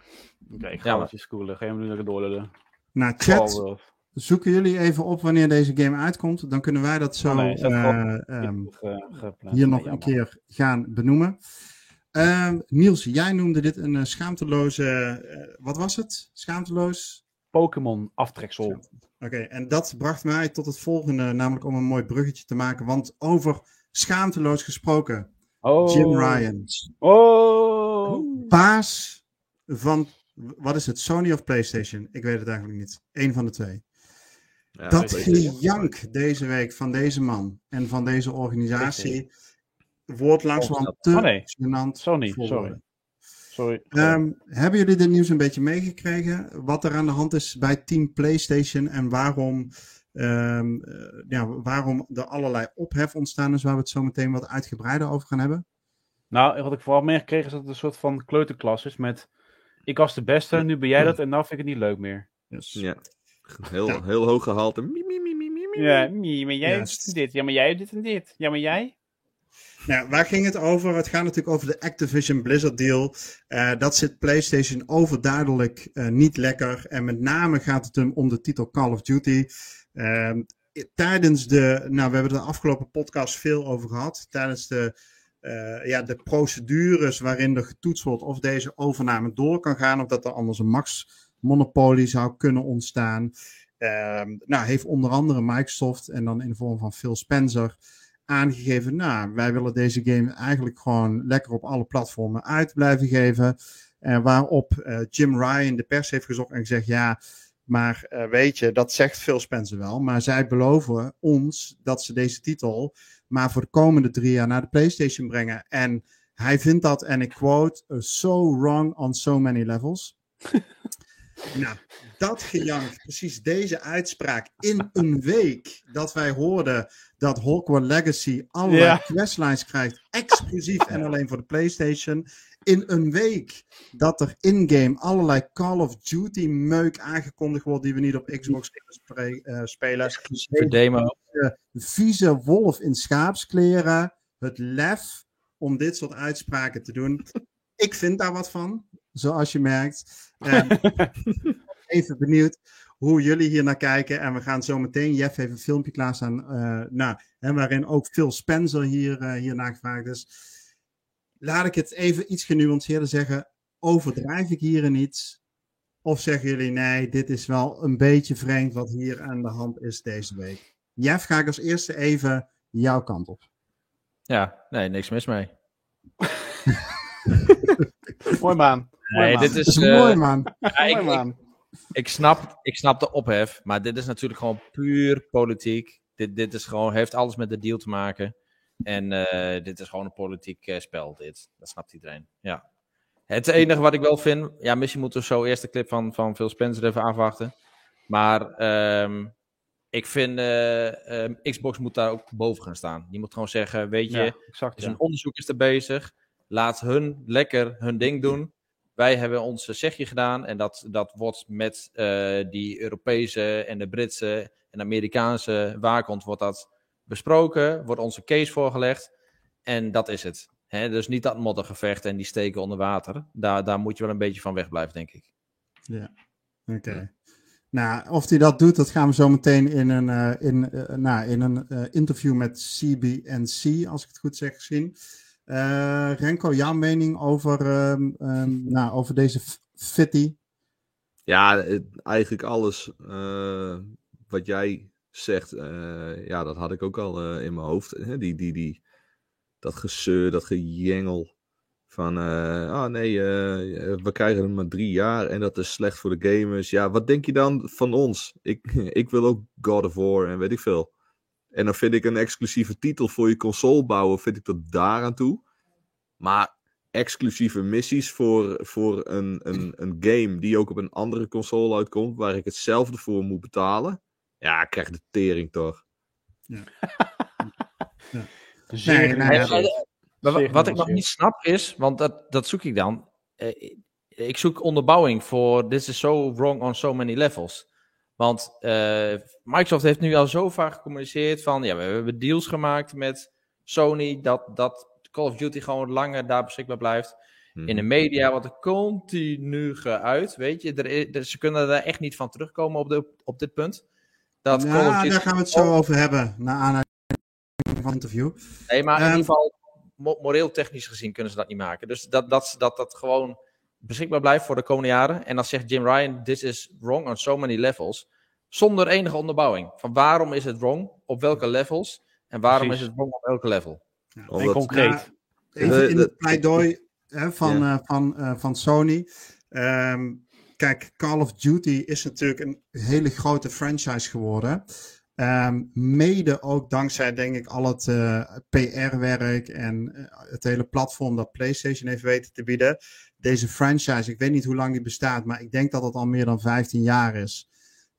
S2: ik ga
S4: Ja,
S2: wel eens schoolen. Geen nu lekker doorlullen.
S1: Nou, chat, zoeken jullie even op wanneer deze game uitkomt. Dan kunnen wij dat zo
S2: Oh, nee, is dat
S1: eh, ehm, hier nog een
S2: jammer.
S1: keer gaan benoemen. Ehm, Niels, jij noemde dit een eh, schaamteloze. eh, wat was het? Schaamteloos?
S2: Pokémon aftreksel.
S1: Oké, en dat bracht mij tot het volgende, namelijk om een mooi bruggetje te maken. Want over schaamteloos gesproken,
S2: Oh.
S1: Jim Ryan.
S2: Oh.
S1: Baas van Wat is het? Sony of PlayStation? Ik weet het eigenlijk niet. Eén van de twee.
S3: Ja,
S1: dat gejank deze week van deze man en van deze organisatie wordt langzamerhand te
S2: Oh, nee.
S1: gênant
S2: Sony,
S1: voor
S2: sorry. Sorry.
S1: Ehm, hebben jullie dit nieuws een beetje meegekregen? Wat er aan de hand is bij Team PlayStation en waarom, ehm, eh, ja, waarom er allerlei ophef ontstaan is, waar we het zo meteen wat uitgebreider over gaan hebben?
S2: Nou, wat ik vooral meegekregen is dat het een soort van kleuterklas is met... Ik was de beste, nu ben jij dat en nou vind ik het niet leuk meer.
S1: Dus,
S3: Ja. Heel,
S1: Ja.
S3: heel hoog gehalte. Mie, mie, mie, mie, mie, mie.
S2: Ja, maar jij hebt dit. Ja, maar jij hebt dit en dit. Ja, maar jij?
S1: Nou, waar ging het over? Het gaat natuurlijk over de Activision Blizzard deal. Eh, dat zit PlayStation overduidelijk eh, niet lekker. En met name gaat het hem om de titel Call of Duty. Ehm, tijdens de, nou, we hebben er de afgelopen podcast veel over gehad. Tijdens de, eh, ja, de procedures waarin er getoetst wordt of deze overname door kan gaan. Of dat er anders een max-monopolie zou kunnen ontstaan. Ehm, nou, heeft onder andere Microsoft en dan in de vorm van Phil Spencer aangegeven, nou, wij willen deze game eigenlijk gewoon lekker op alle platformen uit blijven geven. En waarop eh, Jim Ryan de pers heeft gezocht en gezegd, ja, maar eh, weet je, dat zegt Phil Spencer wel, maar zij beloven ons dat ze deze titel maar voor de komende drie jaar naar de PlayStation brengen. En hij vindt dat, en ik quote, "Uh, so wrong on so many levels. nou, dat gejank, precies deze uitspraak in een week dat wij hoorden dat Hogwarts Legacy allerlei
S2: Ja.
S1: questlines krijgt, exclusief en alleen voor de PlayStation. In een week dat er in-game allerlei Call of Duty meuk aangekondigd wordt die we niet op Xbox eh, spelen.
S4: Exclusieve demo.
S1: Vieze wolf in schaapskleren, het lef om dit soort uitspraken te doen. Ik vind daar wat van, zoals je merkt. Eh, even benieuwd hoe jullie hier naar kijken. En we gaan zo meteen, Jeff heeft een filmpje klaarstaan, eh nou, hè, waarin ook Phil Spencer hier, eh hier naar gevraagd is. Laat ik het even iets genuanceerder zeggen. Overdrijf ik hierin iets? Of zeggen jullie nee, dit is wel een beetje vreemd wat hier aan de hand is deze week? Jeff, ga ik als eerste even jouw kant op.
S4: Ja, nee, niks mis mee.
S2: Mooi man.
S4: Nee,
S2: man.
S4: dit
S1: Dat
S4: is...
S1: is
S4: eh,
S1: mooi, man.
S4: ja, ik,
S2: Mooi
S4: ik,
S2: man.
S4: ik, snap, ik snap de ophef, maar dit is natuurlijk gewoon puur politiek. Dit, dit is gewoon, heeft alles met de deal te maken. En eh, dit is gewoon een politiek eh, spel, dit. Dat snapt iedereen, ja. Het enige wat ik wel vind, ja, misschien moeten we zo eerst de clip van, van Phil Spencer even afwachten. Maar ehm, ik vind, eh, ehm, Xbox moet daar ook boven gaan staan. Die moet gewoon zeggen, weet je,
S2: Ja, exact.
S4: dus
S2: Ja.
S4: een onderzoek is er bezig. Laat hun lekker hun ding doen. Wij hebben ons zegje gedaan. En dat, dat wordt met eh, die Europese en de Britse en Amerikaanse waakhond wordt dat besproken. Wordt onze case voorgelegd. En dat is het. Dus niet dat moddergevecht en die steken onder water. Daar, daar moet je wel een beetje van wegblijven, denk ik.
S1: Oké. Nou, of hij dat doet, dat gaan we zo meteen in een, eh, in, eh, nou, in een eh, interview met CBNC, als ik het goed zeg, zien. Eh, Renko, jouw mening over, ehm, ehm, nou, over deze fitty?
S3: Ja, eigenlijk alles eh, wat jij zegt, eh, ja, dat had ik ook al in mijn hoofd. Hè? Die, die, die, dat gezeur, dat gejengel van, ah nee, eh, we krijgen hem maar drie jaar en dat is slecht voor de gamers. Ja, wat denk je dan van ons? Ik, ik wil ook God of War en weet ik veel. En dan vind ik een exclusieve titel voor je console bouwen, vind ik tot daar aan toe. Maar exclusieve missies voor, voor een, een, een game die ook op een andere console uitkomt, waar ik hetzelfde voor moet betalen. Ja, ik krijg de tering toch.
S2: Zeer
S1: Nee, nee,
S2: genuanceerd.
S1: ja.
S4: Maar wa-
S2: Zeer
S4: wat ik nog niet snap is, want dat, dat zoek ik dan. Eh, ik zoek onderbouwing voor this is so wrong on so many levels. Want eh, Microsoft heeft nu al zo vaak gecommuniceerd van, ja, we hebben deals gemaakt met Sony, dat, dat Call of Duty gewoon langer daar beschikbaar blijft.
S3: Hm.
S4: In de media wordt er continu geuit, weet je. Er is, er- ze kunnen daar echt niet van terugkomen op, de, op dit punt. Dat Call of
S1: Ja,
S4: Duty...
S1: daar gaan we het zo over hebben, na aanleiding van het interview.
S4: Nee, maar in
S1: Ehm,
S4: ieder geval, mo- moreel technisch gezien kunnen ze dat niet maken. Dus dat dat, dat, dat gewoon beschikbaar blijft voor de komende jaren. En dan zegt Jim Ryan, this is wrong on so many levels. Zonder enige onderbouwing. Van waarom is het wrong? Op welke levels? En waarom
S2: Precies.
S4: is het wrong op elke level?
S2: En
S3: Omdat-
S2: concreet.
S1: Nou, Even
S3: De-
S1: in het pleidooi hè, van,
S3: Ja.
S1: eh, van, eh, van Sony. Ehm, kijk, Call of Duty is natuurlijk een hele grote franchise geworden. Ehm, mede ook dankzij, denk ik, al het eh, PR-werk en eh, het hele platform dat PlayStation heeft weten te bieden. Deze franchise, ik weet niet hoe lang die bestaat, maar ik denk dat het al meer dan 15 jaar is.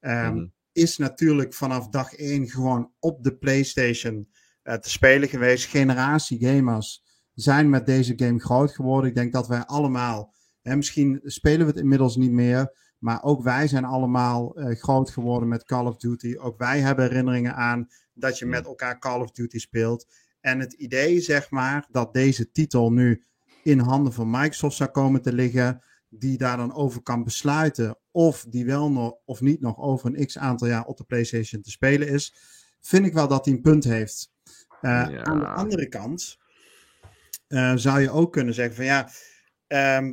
S1: Ehm,
S3: Mhm.
S1: Is natuurlijk vanaf dag 1 gewoon op de PlayStation eh, te spelen geweest. Generatie gamers zijn met deze game groot geworden. Ik denk dat wij allemaal, hè, misschien spelen we het inmiddels niet meer, maar ook wij zijn allemaal eh, groot geworden met Call of Duty. Ook wij hebben herinneringen aan dat je met elkaar Call of Duty speelt. En het idee, zeg maar, dat deze titel nu in handen van Microsoft zou komen te liggen, die daar dan over kan besluiten of die wel nog of niet nog over een x aantal jaar op de PlayStation te spelen is, vind ik wel dat hij een punt heeft. Eh,
S3: Ja.
S1: Aan de andere kant eh, zou je ook kunnen zeggen van ja, ehm,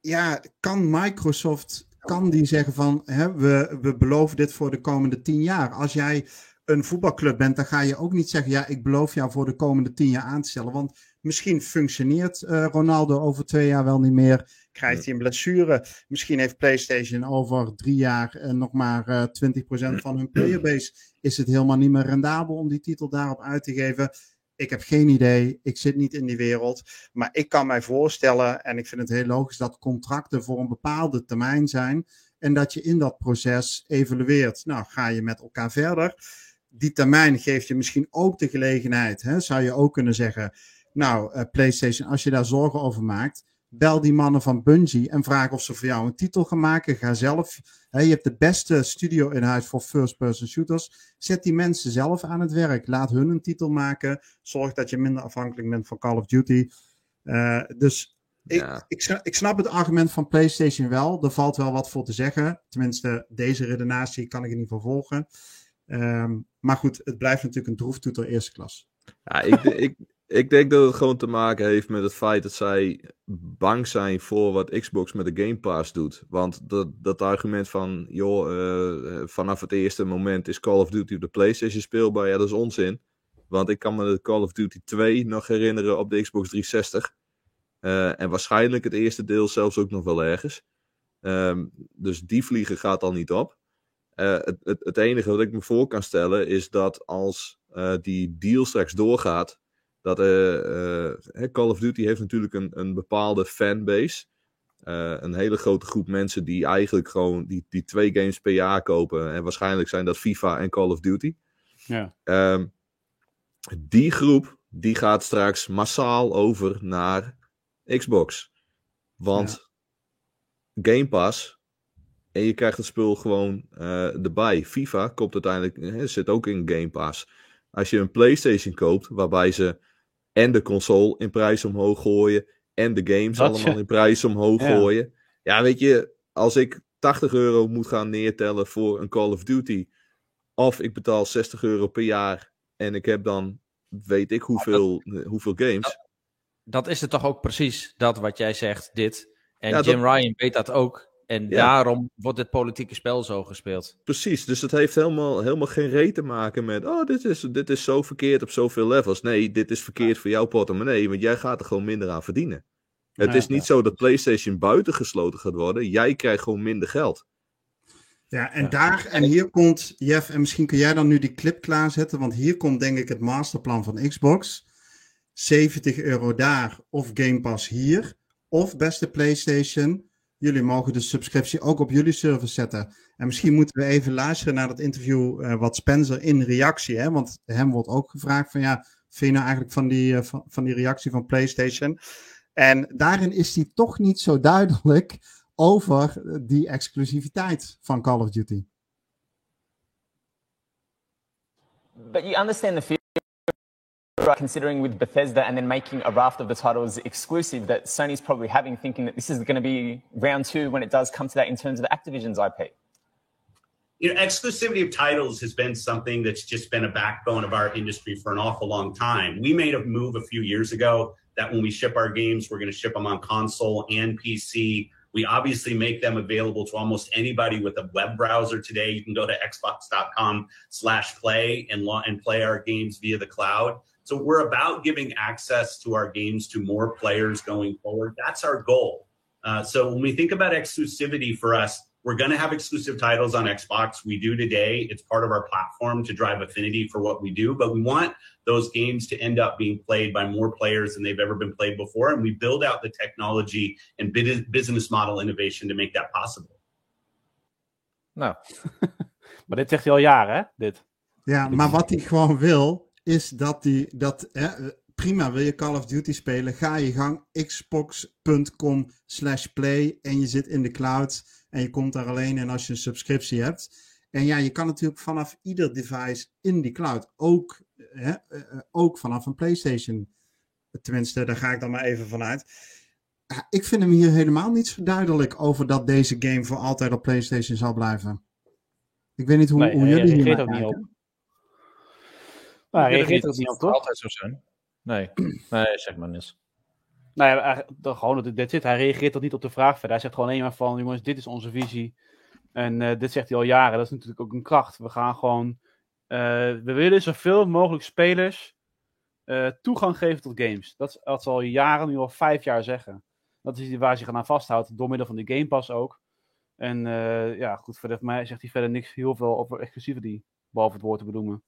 S1: ja, kan Microsoft, kan die zeggen van hè, we, we beloven dit voor de komende tien jaar. Als jij een voetbalclub bent, dan ga je ook niet zeggen ja, ik beloof jou voor de komende tien jaar aan te stellen. Want misschien functioneert eh, Ronaldo over twee jaar wel niet meer. Krijgt hij een blessure. Misschien heeft PlayStation over drie jaar eh, nog maar eh 20% van hun playerbase. Is het helemaal niet meer rendabel om die titel daarop uit te geven? Ik heb geen idee. Ik zit niet in die wereld. Maar ik kan mij voorstellen, en ik vind het heel logisch, dat contracten voor een bepaalde termijn zijn. En dat je in dat proces evalueert. Nou, ga je met elkaar verder? Die termijn geeft je misschien ook de gelegenheid. Hè? Zou je ook kunnen zeggen. Nou, eh, PlayStation, als je daar zorgen over maakt, bel die mannen van Bungie en vraag of ze voor jou een titel gaan maken. Ga zelf. Hè, je hebt de beste studio in huis voor first-person shooters. Zet die mensen zelf aan het werk. Laat hun een titel maken. Zorg dat je minder afhankelijk bent van Call of Duty. Eh, dus ik,
S3: Ja.
S1: ik, sna- ik snap het argument van PlayStation wel. Er valt wel wat voor te zeggen. Tenminste, deze redenatie kan ik in ieder geval volgen. Ehm, maar goed, het blijft natuurlijk een droeftoeter eerste klas.
S3: Ja, ik, ik, ik denk dat het gewoon te maken heeft met het feit dat zij bang zijn voor wat Xbox met de Game Pass doet. Want dat, dat argument van, joh, eh, vanaf het eerste moment is Call of Duty op de PlayStation speelbaar, ja, dat is onzin. Want ik kan me de Call of Duty 2 nog herinneren op de Xbox 360. Eh, en waarschijnlijk het eerste deel zelfs ook nog wel ergens. Ehm, dus die vliegen gaat al niet op. Eh, het, het, het enige wat ik me voor kan stellen is dat als eh, die deal straks doorgaat, dat eh, eh, Call of Duty heeft natuurlijk een, een bepaalde fanbase. Eh, een hele grote groep mensen die eigenlijk gewoon die, die twee games per jaar kopen. En waarschijnlijk zijn dat FIFA en Call of Duty.
S2: Ja.
S3: Ehm, die groep die gaat straks massaal over naar Xbox. Want Game Pass en je krijgt het spul gewoon erbij. FIFA komt uiteindelijk, hè, zit ook in Game Pass. Als je een PlayStation koopt, waarbij ze en de console in prijs omhoog gooien en de games
S2: Dat
S3: allemaal
S2: je-
S3: in prijs omhoog
S2: Ja.
S3: gooien. Ja, weet je, als ik 80 euro moet gaan neertellen voor een Call of Duty, of ik betaal 60 euro per jaar en ik heb dan weet ik hoeveel, hoeveel games.
S4: Dat is het toch ook precies, dat wat jij zegt, dit. En
S3: Ja,
S4: Jim
S3: dat-
S4: Ryan weet dat ook. En
S3: Ja.
S4: daarom wordt het politieke spel zo gespeeld.
S3: Precies, dus het heeft helemaal, helemaal geen reet te maken met, oh, dit is, dit is zo verkeerd op zoveel levels. Nee, dit is verkeerd voor jouw portemonnee, want jij gaat er gewoon minder aan verdienen. Het
S2: Ja,
S3: is niet zo dat PlayStation buitengesloten gaat worden, jij krijgt gewoon minder geld.
S1: Ja, en
S2: Ja.
S1: daar, en hier komt, Jeff, en misschien kun jij dan nu die clip klaarzetten, want hier komt denk ik het masterplan van Xbox. 70 euro daar, of Game Pass hier, of beste PlayStation, jullie mogen de subscriptie ook op jullie server zetten. En misschien moeten we even luisteren naar dat interview eh, wat Spencer in reactie, hè, want hem wordt ook gevraagd van ja, vind je nou eigenlijk van die, eh, van, van die reactie van PlayStation? En daarin is hij toch niet zo duidelijk over die exclusiviteit van Call of Duty.
S5: But you understand the considering with Bethesda and then making a raft of the titles exclusive that Sony's probably having, thinking that this is going to be round two when it does come to that in terms of Activision's IP.
S6: you know, exclusivity of titles has been something that's just been a backbone of our industry for an awful long time. We made a move a few years ago that when we ship our games, we're going to ship them on console and PC. We obviously make them available to almost anybody with a web browser today. You can go to xbox.com slash play and, and play our games via the cloud. So we're about giving access to our games to more players going forward. That's our goal. Uh, so when we think about exclusivity for us, we're going to have exclusive titles on Xbox. We do today. It's part of our platform to drive affinity for what we do, but we want those games to end up being played by more players than they've ever been played before. And we build out the technology and business model innovation to make that possible.
S4: Nou,
S2: Maar dit zegt hij al jaren, hè? Dit.
S1: Ja, maar wat hij gewoon wil, is dat hij dat. Hè, prima, wil je Call of Duty spelen? Ga je gang xbox.com slash play en je zit in de cloud en je komt daar alleen in als je een subscriptie hebt. En ja, je kan natuurlijk vanaf ieder device in die cloud, ook, hè, eh, eh, ook vanaf een PlayStation. Tenminste, daar ga ik dan maar even vanuit. Ja, Ik vind hem hier helemaal niet zo duidelijk over dat deze game voor altijd op PlayStation zal blijven. Ik weet niet hoe,
S2: Nee,
S1: hoe
S2: hij
S1: jullie hier
S2: reageert ook niet op. Hij reageert er niet op, toch?
S4: altijd zo zijn. Nee, nee, zeg maar niks.
S2: Nou ja, gewoon, dat dit zit. Hij reageert toch niet op de vraag verder. Hij zegt gewoon alleen maar van, jongens, dit is onze visie. En eh, dit zegt hij al jaren. Dat is natuurlijk ook een kracht. We gaan gewoon, eh, we willen zoveel mogelijk spelers eh, toegang geven tot games. Dat wat ze al jaren, nu al vijf jaar zeggen. Dat is waar ze zich aan vasthoudt, door middel van de Game Pass ook. En ja, goed, voor mij zegt hij verder niks heel veel over exclusivity, behalve het woord te benoemen.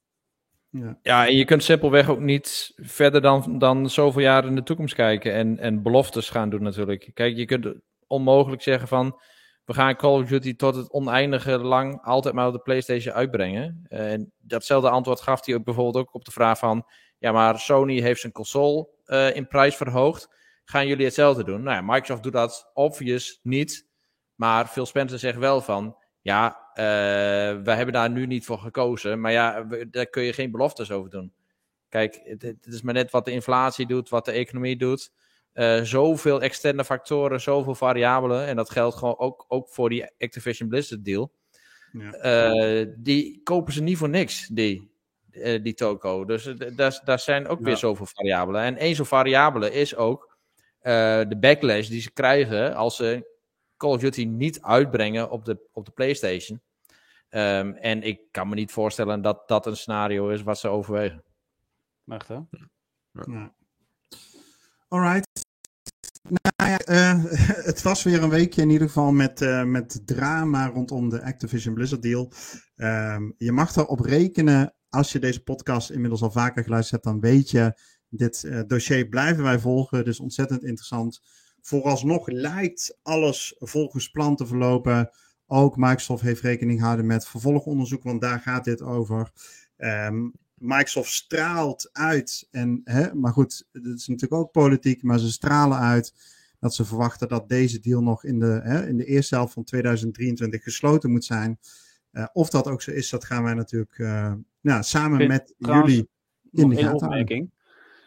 S4: Ja, en je kunt simpelweg ook niet verder dan, dan zoveel jaar in de toekomst kijken en, en beloftes gaan doen natuurlijk. Kijk, je kunt onmogelijk zeggen van, we gaan Call of Duty tot het oneindige lang altijd maar op de PlayStation uitbrengen. En datzelfde antwoord gaf hij ook bijvoorbeeld ook op de vraag van, ja, maar Sony heeft zijn console eh, in prijs verhoogd. Gaan jullie hetzelfde doen? Nou ja, Microsoft doet dat obvious niet. Maar Phil Spencer zegt wel van, ja, eh wij hebben daar nu niet voor gekozen. Maar ja, we- daar kun je geen beloftes over doen. Kijk, het, het is maar net wat de inflatie doet, wat de economie doet. Eh, zoveel externe factoren, zoveel variabelen. En dat geldt gewoon ook, ook voor die Activision Blizzard deal.
S1: Ja.
S4: Eh, die kopen ze niet voor niks, die, eh, die toko. Dus daar, daar zijn ook weer zoveel variabelen. En één zo'n variabele is ook de backlash die ze krijgen als ze Call of Duty niet uitbrengen op de, op de PlayStation. Ehm, en ik kan me niet voorstellen dat dat een scenario is wat ze overwegen.
S2: Echt, hè?
S1: Ja. Alright. Nou ja, eh, het was weer een weekje in ieder geval met, eh, met drama rondom de Activision Blizzard deal. Ehm, je mag erop rekenen, als je deze podcast inmiddels al vaker geluisterd hebt, dan weet je, dit eh, dossier blijven wij volgen. Dus ontzettend interessant. Vooralsnog lijkt alles volgens plan te verlopen. Ook Microsoft heeft rekening gehouden met vervolgonderzoek, want daar gaat dit over. Ehm, Microsoft straalt uit, en, hè, maar goed, het is natuurlijk ook politiek, maar ze stralen uit dat ze verwachten dat deze deal nog in de, hè, in de eerste helft van 2023 gesloten moet zijn. Eh, of dat ook zo is, dat gaan wij natuurlijk nou, samen
S2: Vind-
S1: met
S2: trouwens,
S1: jullie in de gaten houden.
S2: opmerking.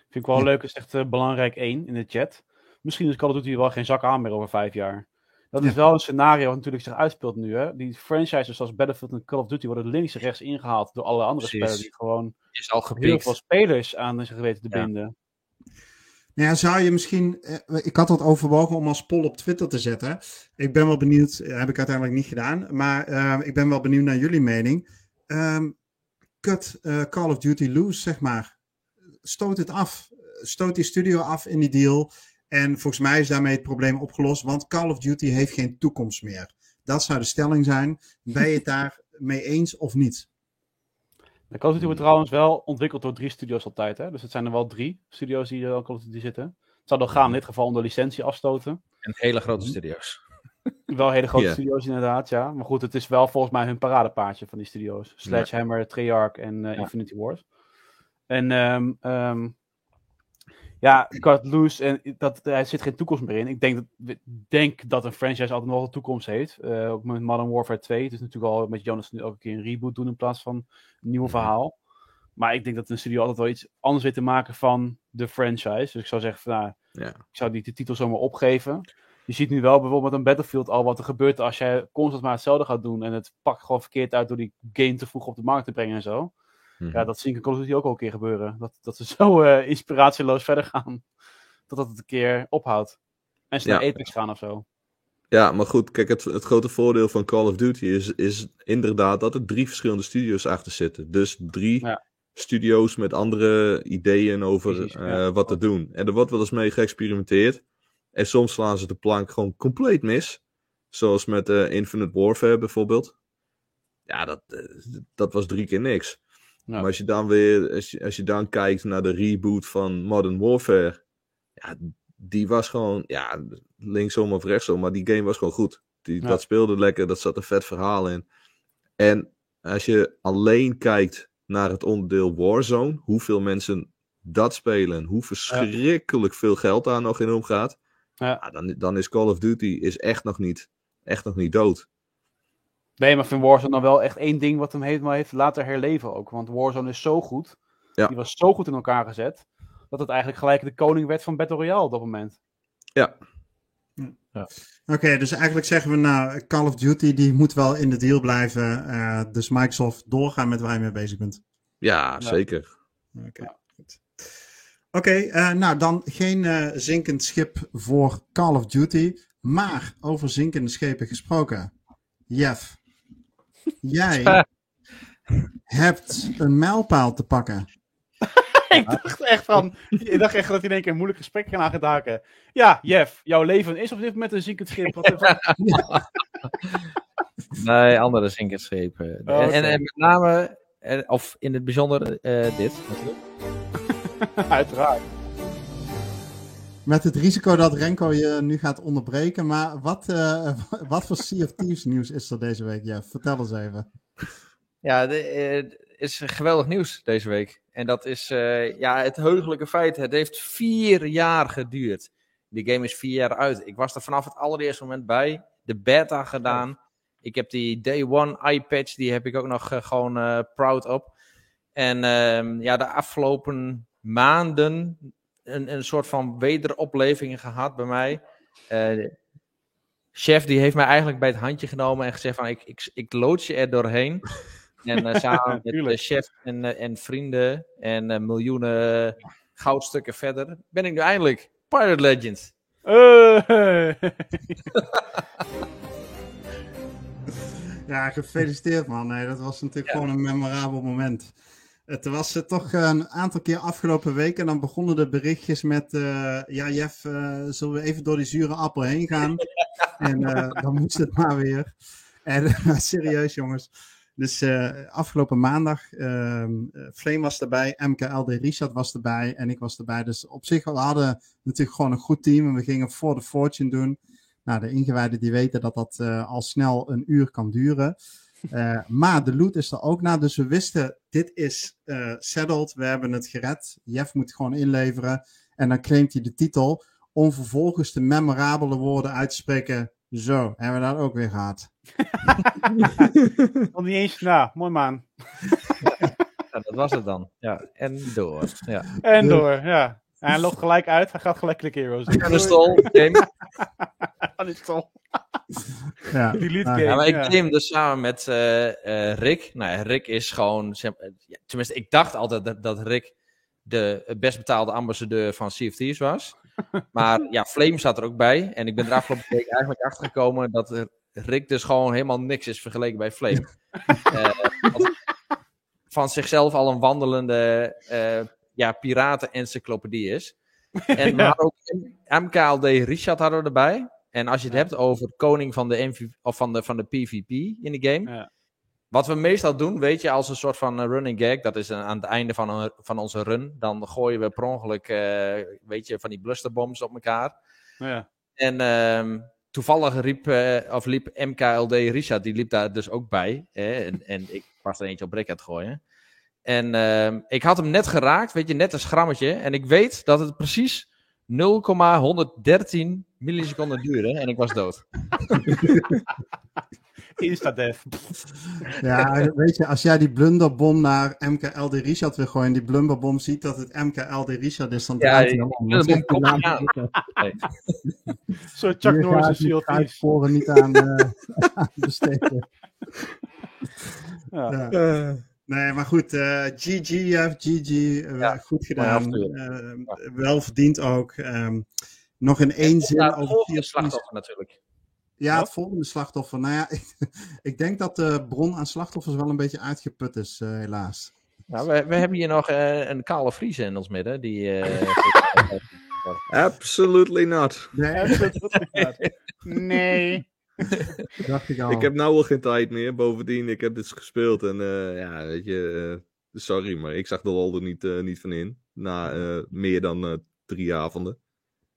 S2: Vind ik wel
S1: Ja.
S2: leuk, is echt eh, belangrijk één in de chat. Misschien is Call of Duty wel geen zak aan meer over vijf jaar. Dat is
S1: Ja.
S2: wel een scenario wat natuurlijk zich uitspeelt nu. Hè? Die franchises zoals Battlefield en Call of Duty worden links en rechts ingehaald door alle andere
S4: Precies.
S2: spelers die gewoon
S4: Is al
S2: heel veel spelers aan zich weten te
S4: Ja.
S2: binden.
S1: Nou ja, zou je misschien. eh, ik had dat overwogen om als poll op Twitter te zetten. Ik ben wel benieuwd. eh, Heb ik uiteindelijk niet gedaan. Maar eh, ik ben wel benieuwd naar jullie mening. Ehm cut eh, Call of Duty loose, zeg maar. Stoot het af. Stoot die studio af in die deal. En volgens mij is daarmee het probleem opgelost. Want Call of Duty heeft geen toekomst meer. Dat zou de stelling zijn. Ben je het daarmee eens of niet?
S2: De Call of Duty wordt trouwens wel ontwikkeld door drie studios altijd. Hè? Dus het zijn er wel drie studios die er aan Call of Duty zitten. Het zou dan gaan in dit geval om de licentie afstoten.
S4: En hele grote studio's.
S2: Wel hele grote studio's inderdaad, ja. Maar goed, het is wel volgens mij hun paradepaardje van die studio's. Sledgehammer, Treyarch en eh,
S4: Ja.
S2: Infinity Wars. En ehm, ehm, ja, Cut Loose, en dat, er zit geen toekomst meer in. Ik denk dat, denk dat een franchise altijd nog een toekomst heeft. Eh, ook met Modern Warfare 2. Het is natuurlijk al met Jonas nu elke keer een reboot doen in plaats van een nieuw
S3: Mhm.
S2: verhaal. Maar ik denk dat een studio altijd wel iets anders weet te maken van de franchise. Dus ik zou zeggen, van, nou,
S3: Ja.
S2: ik zou die de titel zomaar opgeven. Je ziet nu wel bijvoorbeeld met een Battlefield al wat er gebeurt als jij constant maar hetzelfde gaat doen. En het pakt gewoon verkeerd uit door die game te vroeg op de markt te brengen en zo.
S3: Mhm.
S2: Ja, dat zie ik in Call of Duty ook al een keer gebeuren. Dat, dat ze zo eh, inspiratieloos verder gaan. Totdat het een keer ophoudt. En ze
S3: Ja.
S2: naar Apex gaan of zo.
S3: Ja, maar goed, kijk, het, het grote voordeel van Call of Duty is, is inderdaad dat er drie verschillende studio's achter zitten. Dus drie
S2: Ja.
S3: studio's met andere ideeën over
S2: Precies,
S3: eh,
S2: ja.
S3: wat te doen. En er wordt wel eens mee geëxperimenteerd. En soms slaan ze de plank gewoon compleet mis. Zoals met eh, Infinite Warfare bijvoorbeeld. Ja, dat, dat was drie keer niks.
S2: Ja.
S3: Maar als je dan weer, als je, als je dan kijkt naar de reboot van Modern Warfare. Ja, die was gewoon, ja, linksom of rechtsom, maar die game was gewoon goed. Die,
S2: Ja.
S3: Dat speelde lekker, dat zat een vet verhaal in. En als je alleen kijkt naar het onderdeel Warzone, hoeveel mensen dat spelen, hoe verschrikkelijk veel geld daar nog in omgaat,
S2: ja,
S3: dan, dan is Call of Duty is echt nog niet, echt nog niet dood.
S2: Nee, maar ik vind Warzone dan wel echt één ding wat hem heeft, maar heeft laten herleven ook. Want Warzone is zo goed.
S3: Ja.
S2: Die was zo goed in elkaar gezet. Dat het eigenlijk gelijk de koning werd van Battle Royale op dat moment.
S3: Ja,
S1: Oké, dus eigenlijk zeggen we nou, Call of Duty die moet wel in de deal blijven. eh, dus Microsoft doorgaan met waar je mee bezig bent.
S3: ja, zeker.
S1: Oké, goed. Oké, eh, nou dan geen eh, zinkend schip voor Call of Duty. Maar over zinkende schepen gesproken. Jeff, jij hebt een mijlpaal te pakken.
S2: ik dacht echt van. Ik dacht echt dat hij in één keer een moeilijk gesprek ging aan gaat haken. Ja, Jeff, jouw leven is op dit moment een zinkend schip. Wat-
S4: Nee, andere zinkerschepen.
S2: Oh,
S4: en, en,
S2: oké.
S4: en met name, eh, of in het bijzonder eh, dit. natuurlijk.
S2: Uiteraard.
S1: Met het risico dat Renko je nu gaat onderbreken. Maar wat, eh, wat voor Sea of Thieves nieuws is er deze week, Jeff? Vertel eens even.
S4: Ja, de, eh, is geweldig nieuws deze week. En dat is eh, ja, het heugelijke feit. Het heeft vier jaar geduurd. Die game is vier jaar uit. Ik was er vanaf het allereerste moment bij. De beta gedaan. Ik heb die Day One eye patch, die heb ik ook nog gewoon proud op. En ehm, ja, de afgelopen maanden een, een soort van wederopleving gehad bij mij. Eh, chef die heeft mij eigenlijk bij het handje genomen en gezegd van ik, ik, ik loods je er doorheen. En eh, samen met de
S2: Tuurlijk.
S4: chef en, eh, en vrienden en eh, miljoenen goudstukken verder ben ik nu eindelijk Pirate Legend.
S2: Eh,
S1: Ja, gefeliciteerd man. Nee, dat was natuurlijk gewoon een memorabel moment. Het was eh, toch een aantal keer afgelopen week en dan begonnen de berichtjes met... eh, ja, Jeff, eh, zullen we even door die zure appel heen gaan? en eh, dan moest het maar weer. En serieus jongens. Dus eh, afgelopen maandag, ehm eh, Flame was erbij, MKLD Richard was erbij en ik was erbij. Dus op zich, we hadden natuurlijk gewoon een goed team en we gingen voor de Fortune doen. Nou, de ingewijden die weten dat dat eh, al snel een uur kan duren. Eh, maar de loot is er ook na, dus we wisten, dit is eh settled, we hebben het gered. Jeff moet gewoon inleveren en dan claimt hij de titel om vervolgens de memorabele woorden uit te spreken. Zo, hebben we dat ook weer gehad.
S2: nog niet eens na. Mooi man.
S4: Ja, dat was het dan. Ja, en door. Ja.
S2: En door, ja. En hij loopt gelijk uit. Hij gaat gelijk Click Heroes.
S4: En de stol, game.
S2: Dat is toch.
S1: Ja,
S2: Delete game.
S4: Ja, maar ik
S2: ja.
S4: claim dus samen met eh, eh, Rick. Nou, ja, Rick is gewoon. maar, tenminste, ik dacht altijd dat, dat Rick de best betaalde ambassadeur van Thieves was. Maar ja, Flame zat er ook bij. En ik ben er afgelopen week eigenlijk achter gekomen dat Rick dus gewoon helemaal niks is vergeleken bij Flame. Eh, want van zichzelf al een wandelende eh ja, piraten-encyclopedie is. En
S2: Ja.
S4: hadden ook MKLD Richard hadden we erbij. En als je het hebt over koning van de, MV of van de, van de PvP in de game.
S2: Ja.
S4: Wat we meestal doen, weet je, als een soort van eh, running gag. Dat is een- aan het einde van, een, van onze run. Dan gooien we per ongeluk, eh, weet je, van die blusterbombs op elkaar.
S2: Ja.
S4: En ehm, toevallig riep, eh, of liep MKLD Richard, die liep daar dus ook bij. Hè? En, en ik was er eentje op Rick aan het gooien. En ehm, ik had hem net geraakt, weet je, net een schrammetje. En ik weet dat het precies 0,113 milliseconden duurde en ik was dood.
S2: Insta-death.
S1: Ja, weet je, als jij die blunderbom naar MKLD Richard wil gooien en die blunderbom ziet dat het MKLD Richard is, dan
S4: Ja,
S1: draait hij hem om.
S4: Blunderbom.
S2: Zo Chuck
S1: Hier
S2: Norris
S1: ga
S2: en
S1: ik sporen niet aan, eh, aan besteden.
S2: Ja.
S1: Ja. Nee, maar goed, eh, GG, GG,
S4: Ja,
S1: goed gedaan. Eh, wel verdiend ook. Ehm, nog in één zin
S4: Ja, het
S1: over
S4: volgende slachtoffer natuurlijk.
S1: Ja, het volgende slachtoffer. Nou ja, ik, ik denk dat de bron aan slachtoffers wel een beetje uitgeput is, eh, helaas.
S4: Nou, we, we hebben hier nog eh, een kale Fries in ons midden. Die, eh,
S3: Absolutely not.
S1: Nee,
S2: Nee.
S1: Dacht ik al.
S3: Ik heb nou al geen tijd meer. Bovendien, ik heb dit gespeeld en eh, ja, weet je, eh, sorry, maar ik zag de lol er niet, eh, niet van in. Na eh, meer dan eh, drie avonden.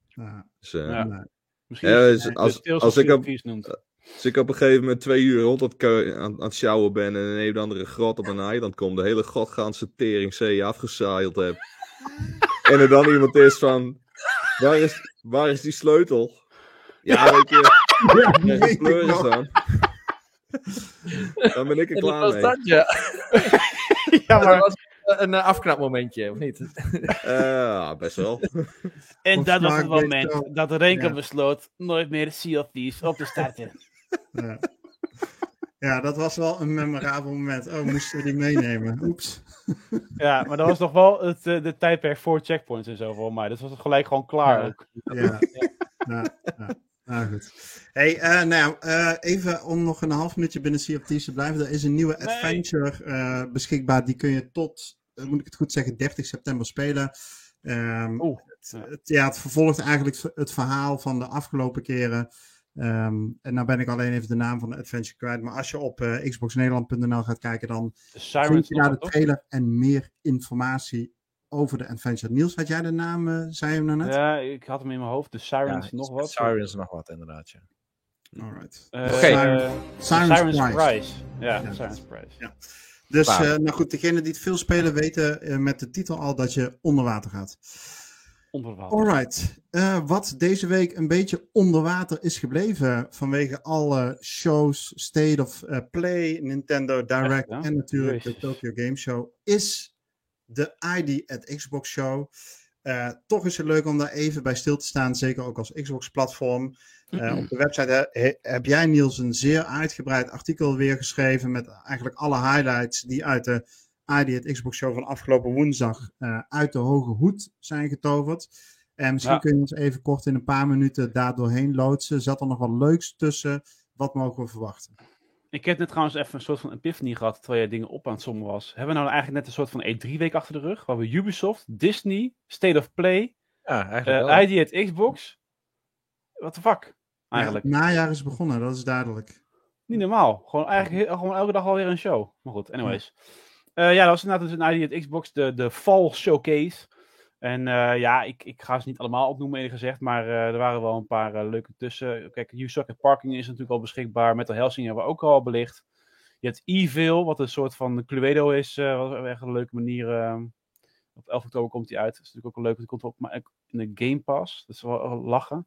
S1: Ja,
S3: Dus, eh,
S2: Ja. Misschien
S3: Ja, dus
S2: het
S3: als- als
S2: of
S3: ik op-
S2: noemt.
S3: Als ik op een gegeven moment twee uur rond het aan, aan het sjouwen ben en een een of andere grot op een eiland kom, de hele godganse teringzee afgezeild heb. en er dan iemand is van, waar is, waar is die sleutel? Ja, weet je,
S1: Ja,
S3: is dan. Dan ben ik er
S4: En
S3: klaar
S4: was
S3: mee.
S4: dat, ja.
S2: Ja,
S4: Dat
S2: maar,
S4: was een eh, afknapmomentje, of niet?
S3: Eh, best wel.
S2: en
S1: Of
S2: dat was het moment
S1: wel.
S2: dat Renko
S1: Ja.
S2: besloot nooit meer Sea of Thieves op te starten.
S1: Ja. ja, dat was wel een memorabel moment. Oh, moesten we die meenemen? Oeps.
S2: Ja, maar dat was nog wel het eh, de tijdperk voor checkpoints en zo voor mij. Dus was het gelijk gewoon klaar
S4: Ja.
S2: ook.
S1: Ja. ja. Nou goed. Hey, eh, nou ja, eh, even om nog een half minuutje binnen Sea of Thieves te blijven. Er is een nieuwe
S2: Nee.
S1: adventure eh, beschikbaar. Die kun je tot, moet ik het goed zeggen, 30 september spelen. Ehm,
S2: Oeh,
S1: het,
S2: ja.
S1: het- ja, het vervolgt eigenlijk het verhaal van de afgelopen keren. Ehm, en nou ben ik alleen even de naam van de adventure kwijt. Maar als je op xboxnederland.nl gaat kijken, dan vind je daar de trailer en meer informatie over de adventure. Niels, had jij de naam, eh, zei je hem nou net?
S2: Ja, ik had hem in mijn hoofd. De Sirens nog wat.
S4: Sirens nog wat, inderdaad, ja.
S1: Alright.
S2: Eh,
S4: Oké.
S2: eh,
S1: Sirens
S2: Sirens
S1: Prize.
S2: Prize. Ja,
S1: Ja.
S2: Sirens Prize.
S1: Ja. Dus, eh, nou goed, degenen die het veel spelen weten met de titel al dat je onder water gaat.
S2: Onder water.
S1: Alright. Eh, wat deze week een beetje onder water is gebleven vanwege alle shows, State of Play, Nintendo Direct
S2: Echt, ja?
S1: en natuurlijk
S2: Jezus.
S1: de Tokyo Game Show, is de ID at Xbox Show. Eh, toch is het leuk om daar even bij stil te staan, zeker ook als Xbox-platform. Eh, op de website he- he- heb jij, Niels, een zeer uitgebreid artikel weer geschreven met eigenlijk alle highlights die uit de ID at Xbox Show van afgelopen woensdag eh, uit de hoge hoed zijn getoverd. En misschien
S2: Ja.
S1: kun je ons even kort in een paar minuten daar doorheen loodsen. Zat er nog wat leuks tussen? Wat mogen we verwachten?
S2: Ik heb net trouwens even een soort van epiphany gehad terwijl jij dingen op aan het sommen was. Hebben we nou eigenlijk net een soort van E3-week achter de rug? Waar we Ubisoft, Disney, State of Play,
S4: Ja, eigenlijk wel.
S2: eh ID at Xbox. What the fuck? Eigenlijk.
S1: Ja, het najaar is begonnen, dat is duidelijk.
S2: Niet normaal. Gewoon eigenlijk gewoon elke dag alweer een show. Maar goed, anyways. Eh, ja, dat was inderdaad dus een ID at Xbox, de, de Fall Showcase. En eh, ja, ik, ik ga ze niet allemaal opnoemen eerlijk gezegd, maar eh, er waren wel een paar eh, leuke tussen. Kijk, at Parking is natuurlijk al beschikbaar. Metal Helsing hebben we ook al belicht. Je hebt Evil, wat een soort van Cluedo is. wat echt een leuke manier. eh, op 11 oktober komt die uit. Dat is natuurlijk ook een leuke. Die komt ook maar in de Game Pass. Dat is wel lachen.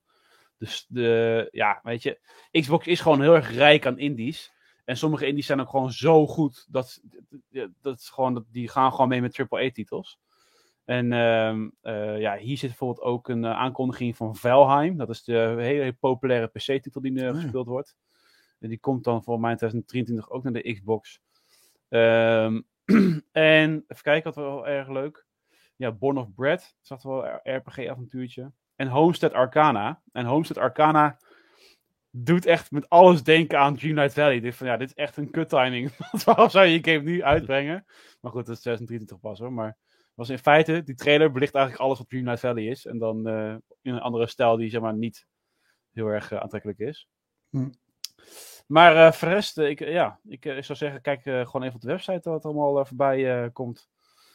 S2: Dus de, ja, weet je. Xbox is gewoon heel erg rijk aan indies. En sommige indies zijn ook gewoon zo goed. Dat, dat, is gewoon, die gaan gewoon mee met AAA-titels. En ehm, eh, ja, hier zit bijvoorbeeld ook een eh, aankondiging van Valheim. Dat is de hele, hele populaire PC-titel die nu
S1: ja.
S2: gespeeld wordt. En die komt dan voor mij in 2023 ook naar de Xbox. Ehm, en even kijken, wat wel erg leuk. Ja, Born of Bread. Dat is wel een RPG-avontuurtje. En Homestead Arcana. En Homestead Arcana doet echt met alles denken aan Dream Night Valley. Dit, van, ja, dit is echt een kut timing. Want waarom zou je je game nu uitbrengen? Maar goed, dat is 2023 pas hoor. Maar was in feite, die trailer belicht eigenlijk alles wat Dream Night Valley is. En dan eh, in een andere stijl die zeg maar niet heel erg eh, aantrekkelijk is.
S1: Hm.
S2: Maar eh voor de rest, ik, ja, ik zou zeggen, kijk gewoon even op de website wat er allemaal voorbij komt.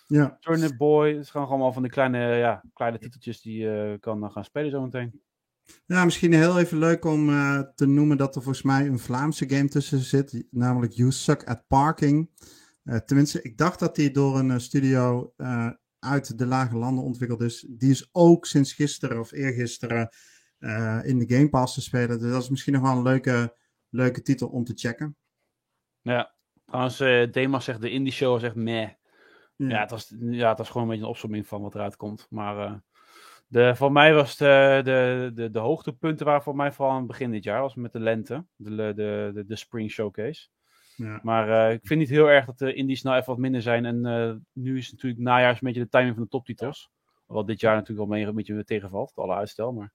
S1: Ja,
S2: Turnip Boy, het gaan gewoon van die kleine, ja, kleine titeltjes die je kan gaan spelen zometeen.
S1: ja misschien heel even leuk om te noemen dat er volgens mij een Vlaamse game tussen zit, namelijk You Suck at Parking. Eh, tenminste, ik dacht dat die door een eh, studio eh, uit de lage landen ontwikkeld is. Die is ook sinds gisteren of eergisteren in de Game Pass te spelen. Dus dat is misschien nog wel een leuke, leuke titel om te checken.
S2: Ja, trouwens, Demas zegt de indie show echt meh. Ja, het was, ja, het was gewoon een beetje een opzomming van wat eruit komt. Maar de, voor mij was de, de, de, de hoogtepunten waren voor mij vooral aan het begin dit jaar. was met de lente, de, de, de, de Spring Showcase.
S1: Ja.
S2: Maar eh, ik vind niet heel erg dat de indies nou even wat minder zijn. En eh, nu is natuurlijk najaars een beetje de timing van de toptitels. Wat dit jaar natuurlijk al mee, een beetje tegenvalt, alle uitstel. Maar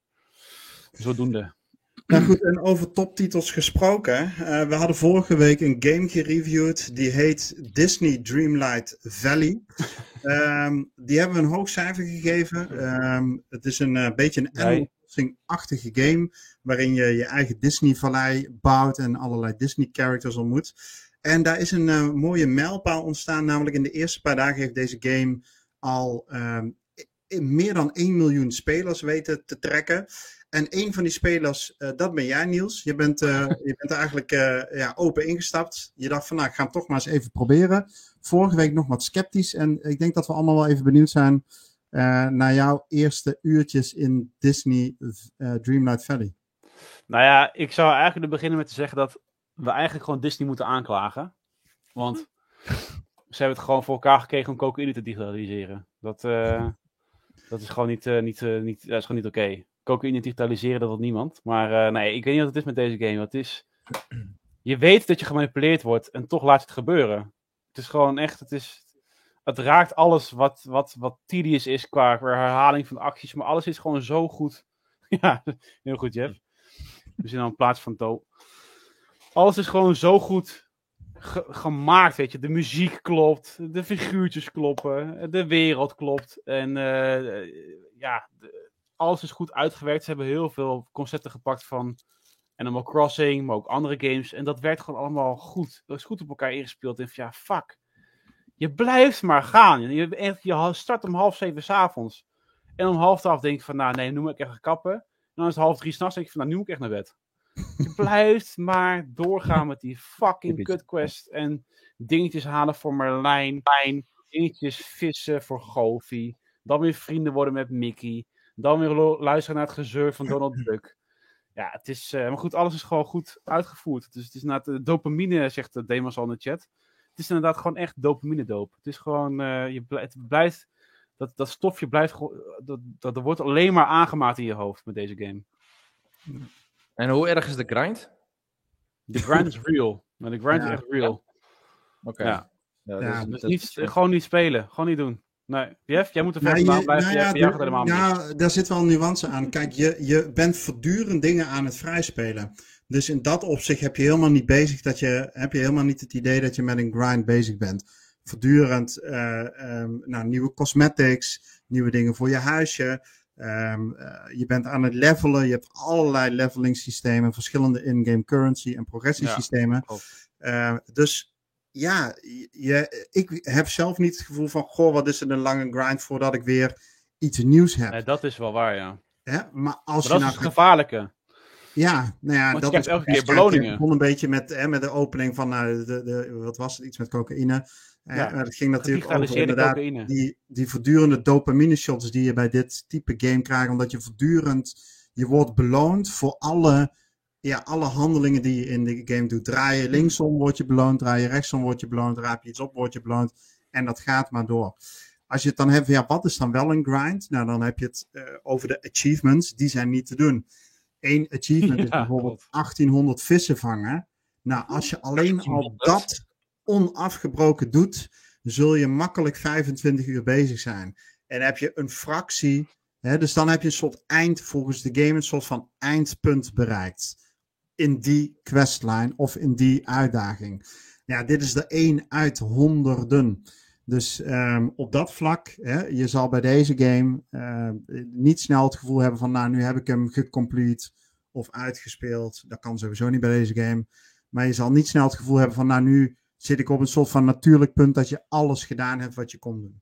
S2: zodoende.
S1: Nou goed, en over toptitels gesproken. eh, we hadden vorige week een game gereviewd. Die heet Disney Dreamlight Valley. Ehm, die hebben we een hoog cijfer gegeven. Ehm, het is een beetje een. Animal Crossing-achtige game. Waarin je je eigen Disney-vallei bouwt en allerlei Disney-characters ontmoet. En daar is een eh, mooie mijlpaal ontstaan. Namelijk in de eerste paar dagen heeft deze game al i- meer dan 1 miljoen spelers weten te trekken. En een van die spelers, eh, dat ben jij Niels. Je bent, eh, je bent er eigenlijk ja, open ingestapt. Je dacht van nou, ik ga hem toch maar eens even proberen. Vorige week nog wat sceptisch. En ik denk dat we allemaal wel even benieuwd zijn eh, naar jouw eerste uurtjes in Disney eh, Dreamlight Valley.
S2: Nou ja, ik zou eigenlijk beginnen met te zeggen dat we eigenlijk gewoon Disney moeten aanklagen. Want ze hebben het gewoon voor elkaar gekregen om cocaïne te digitaliseren. Dat, eh, dat is gewoon niet, niet, niet, dat is gewoon niet oké. Cocaïne digitaliseren, dat wil niemand. Maar nee, ik weet niet wat het is met deze game. Het is, je weet dat je gemanipuleerd wordt en toch laat je het gebeuren. Het is gewoon echt, het is... Het raakt alles wat, wat, wat tedious is qua, herhaling van acties. Maar alles is gewoon zo goed. Ja, heel goed, Jeff. We zijn dan in plaats van dood. Alles is gewoon zo goed ge- gemaakt, weet je. De muziek klopt, de figuurtjes kloppen, de wereld klopt. En eh, ja, de- alles is goed uitgewerkt. Ze hebben heel veel concepten gepakt van Animal Crossing, maar ook andere games. En dat werkt gewoon allemaal goed. Dat is goed op elkaar ingespeeld. En van ja, fuck. Je blijft maar gaan. Je, echt- je start om half zeven s'avonds. En om half twaalf denk ik van, nou nee, nu moet ik echt kappen. En dan is het half drie s'nachts denk ik van, nou nu moet ik echt naar bed. Je blijft maar doorgaan met die fucking cut quest. En dingetjes halen voor Merlijn. Dingetjes vissen voor Goofy. Dan weer vrienden worden met Mickey. Dan weer luisteren naar het gezeur van Donald Duck. Ja, het is... eh, maar goed, alles is gewoon goed uitgevoerd. Dus het is inderdaad eh, dopamine, zegt de Demos al in de chat. Het is inderdaad gewoon echt dopamine doop. Het is gewoon... eh, je het blijft... Dat, dat stofje blijft... gewoon- Dat, dat, er wordt alleen maar aangemaakt in je hoofd met deze game.
S4: En hoe erg is de grind?
S2: De grind is real. Maar de grind
S1: Ja.
S2: is echt real.
S4: Oké.
S2: Ja.
S4: Ja,
S2: Dus
S4: dat
S2: niet,
S4: is, eh,
S2: gewoon niet spelen. Gewoon niet doen. Nee. Jeff, jij moet er
S1: Nou,
S2: verder blijven.
S1: nou
S2: je,
S1: ja,
S2: er helemaal
S1: ja, daar zit wel een nuance aan. Kijk, je, je bent voortdurend dingen aan het vrijspelen. Dus in dat opzicht heb je helemaal niet bezig dat je, heb je helemaal niet het idee dat je met een grind bezig bent. Voortdurend ehm, nou, nieuwe cosmetics, nieuwe dingen voor je huisje. Ehm, eh, je bent aan het levelen. Je hebt allerlei leveling systemen, verschillende in-game currency en progressiesystemen.
S2: klopt.
S1: Eh, dus ja, je, ik heb zelf niet het gevoel van, goh, wat is het een lange grind voordat ik weer iets nieuws heb.
S2: Nee, dat is wel waar, ja.
S1: Hè? Maar
S2: Maar
S1: als
S2: dat
S1: je
S2: is
S1: nou
S2: het gevaarlijke.
S1: Ja, nou ja,
S2: Want
S1: dat is
S2: elke keer
S1: precies-
S2: beloningen.
S1: Het begon een beetje met, hè, met de opening van, nou, de, de, wat was het, iets met cocaïne.
S2: Ja,
S1: Ja, het ging natuurlijk over inderdaad
S2: cocaïne.
S1: die, die voortdurende dopamine shots die je bij dit type game krijgt, omdat je voortdurend, je wordt beloond voor alle, ja, alle handelingen die je in de game doet. Draai je linksom, word je beloond, draai je rechtsom, word je beloond, raap je iets op, word je beloond. En dat gaat maar door. Als je het dan hebt, ja, wat is dan wel een grind? Nou, dan heb je het eh, over de achievements, die zijn niet te doen. Eén achievement is bijvoorbeeld
S2: klopt.
S1: 1800 vissen vangen. Nou, als je alleen al
S4: 1800?
S1: dat onafgebroken doet, zul je makkelijk 25 uur bezig zijn. En heb je een fractie, hè, dus dan heb je een soort eind, volgens de game, een soort van eindpunt bereikt. In die questline of in die uitdaging. Ja, dit is er één uit honderden. Dus ehm, op dat vlak, hè, je zal bij deze game eh, niet snel het gevoel hebben van, nou, nu heb ik hem gecomplete of uitgespeeld. Dat kan sowieso niet bij deze game. Maar je zal niet snel het gevoel hebben van, nou, nu zit ik op een soort van natuurlijk punt dat je alles gedaan hebt wat je kon doen.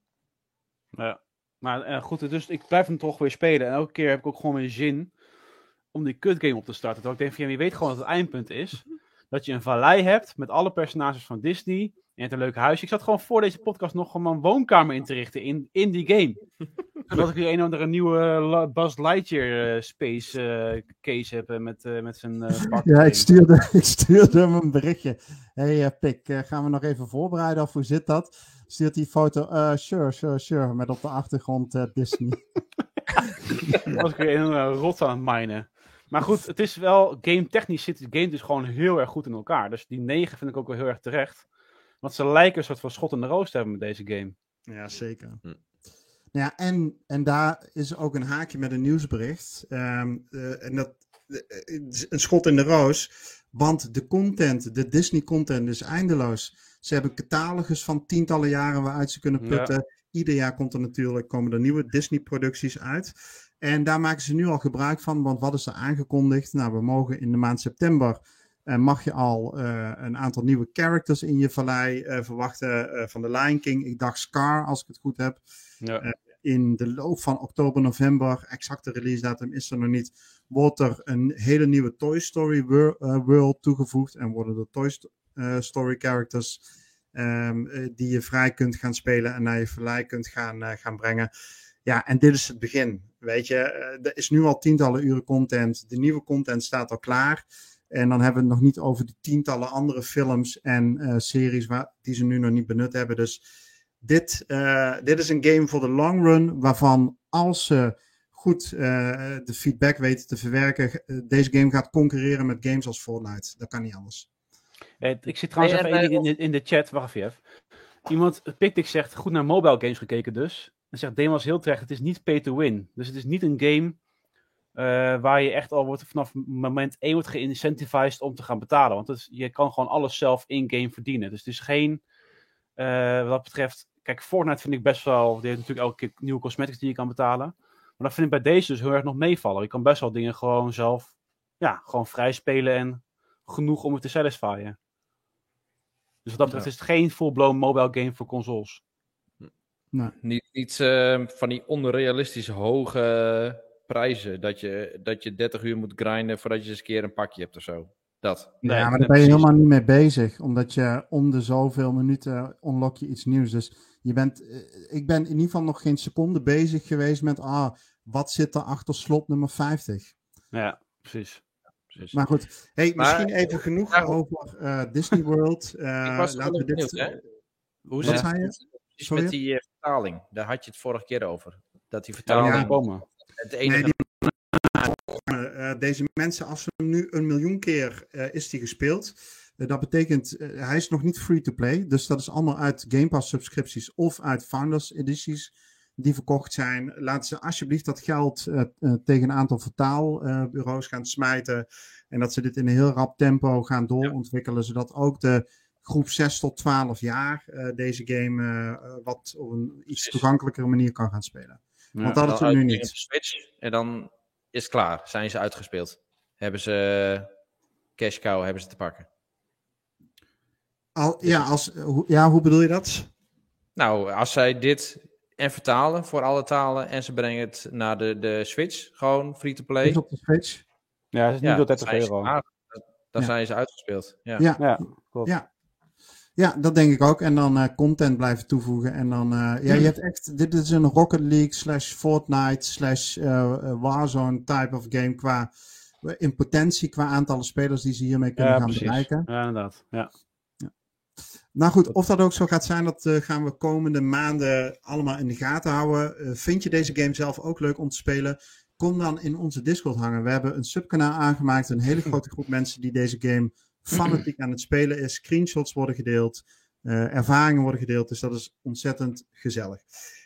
S2: Ja. Maar eh, goed, dus ik blijf hem toch weer spelen. En elke keer heb ik ook gewoon weer zin om die cut game op te starten. Dat ik denk van, ja, je weet gewoon dat het eindpunt is. Dat je een vallei hebt met alle personages van Disney. En je hebt een leuk huisje. Ik zat gewoon voor deze podcast nog gewoon mijn woonkamer in te richten in, in die game. Zodat ik weer een of andere nieuwe eh, Buzz Lightyear eh, space eh, case heb met, met zijn pak.
S1: Ja, ik stuurde, ik stuurde hem een berichtje. hey, Pik, gaan we nog even voorbereiden of hoe zit dat? Stuurt die foto, eh, sure, sure, sure, met op de achtergrond Disney.
S2: was ik weer in een rot aan het minen. Maar goed, het is wel, game technisch zit de game dus gewoon heel erg goed in elkaar. Dus die 9 vind ik ook wel heel erg terecht. Want ze lijken een soort van schot in de roos te hebben met deze game.
S1: Ja, zeker.
S3: Hm.
S1: Ja, en, en daar is ook een haakje met een nieuwsbericht. Ehm, eh, en dat een schot in de roos. Want de content, de Disney content is eindeloos. Ze hebben catalogus van tientallen jaren waaruit ze kunnen putten. Ieder jaar komt er natuurlijk, komen er nieuwe Disney producties uit. En daar maken ze nu al gebruik van, want wat is er aangekondigd? Nou, we mogen in de maand september uh, mag je al uh, een aantal nieuwe characters in je vallei uh, verwachten van de Lion King. Ik dacht Scar, als ik het goed heb. Ja. in de loop van oktober, november, exacte release datum is er nog niet, wordt er een hele nieuwe Toy Story world toegevoegd en worden de Toy Story characters um, die je vrij kunt gaan spelen en naar je vallei kunt gaan, gaan brengen. Ja, en dit is het begin. Weet je, er is nu al tientallen uren content. De nieuwe content staat al klaar. En dan hebben we het nog niet over de tientallen andere films en uh, series waar, die ze nu nog niet benut hebben. Dus dit, uh, dit is een game voor de long run, waarvan als ze goed uh, de feedback weten te verwerken, deze game gaat concurreren met games als Fortnite. Dat kan niet anders.
S2: ik zit trouwens even in, in, in, de chat, wacht even. Iemand, Pictic zegt, goed naar mobile games gekeken dus. En zegt Demas heel terecht, het is niet pay to win. Dus het is niet een game waar je echt al wordt, vanaf moment 1 wordt geïncentivized om te gaan betalen. Want is, je kan gewoon alles zelf in-game verdienen. Dus het is geen, uh, wat dat betreft, kijk, Fortnite vind ik best wel, die heeft natuurlijk elke keer nieuwe cosmetics die je kan betalen. Maar dat vind ik bij deze dus heel erg nog meevallen. Je kan best wel dingen gewoon zelf, ja, gewoon vrij spelen en genoeg om het te satisfyen. Dus wat dat betreft ja. is het geen full-blown mobile game voor consoles.
S4: Nee. Niet, niet uh, van die onrealistische hoge prijzen. Dat je, dat je 30 uur moet grinden voordat je eens een keer een pakje hebt of zo. Dat.
S1: Nee, ja, maar daar ben je helemaal niet mee bezig. Omdat je om de zoveel minuten unlock je iets nieuws. Dus je bent, eh, ik ben in ieder geval nog geen seconde bezig geweest met, ah, wat zit er achter slot nummer 50?
S2: Ja, precies. precies.
S1: Maar goed, hey, misschien even genoeg ja, over uh, Disney World. Uh, laten we dit...
S4: Benieuwd, Hoe zit het met die uh, vertaling? Daar had je het vorige keer over. Dat die vertaling ja, komen. Het enige... Nee,
S1: die, uh, deze mensen, als ze hem nu een miljoen keer uh, is die gespeeld. Uh, dat betekent, hij is nog niet free to play. Dus dat is allemaal uit Game Pass subscripties of uit Founders edities die verkocht zijn. Laten ze alsjeblieft dat geld tegen een aantal vertaalbureaus gaan smijten. En dat ze dit in een heel rap tempo gaan doorontwikkelen. Ja. Zodat ook de groep 6 tot 12 jaar deze game wat op een iets toegankelijkere manier kan gaan spelen. Want dat is er nu niet.
S4: Switch, en dan is het klaar. Zijn ze uitgespeeld. Hebben ze cash cow hebben ze te pakken.
S1: Al, ja, als, ja, hoe bedoel je dat?
S4: Nou, als zij dit en vertalen voor alle talen en ze brengen het naar de, de Switch, gewoon free to play.
S1: op de Switch?
S2: Ja, het is niet tot 30 euro.
S4: Dan ja. zijn ze uitgespeeld. Ja,
S1: ja, ja, klopt. ja. Ja, dat denk ik ook. En dan uh, content blijven toevoegen. En dan, uh, ja, je hebt echt, dit is een Rocket League slash Fortnite slash uh, Warzone type of game qua, in potentie qua aantallen spelers die ze hiermee kunnen
S2: ja,
S1: gaan
S2: precies.
S1: bereiken.
S2: Ja, inderdaad. Ja.
S1: ja. Nou goed, of dat ook zo gaat zijn, dat gaan we komende maanden allemaal in de gaten houden. vind je deze game zelf ook leuk om te spelen? Kom dan in onze Discord hangen. We hebben een subkanaal aangemaakt, een hele grote groep mensen die deze game fanatiek aan het spelen is. Screenshots worden gedeeld, uh, ervaringen worden gedeeld. Dus dat is ontzettend gezellig.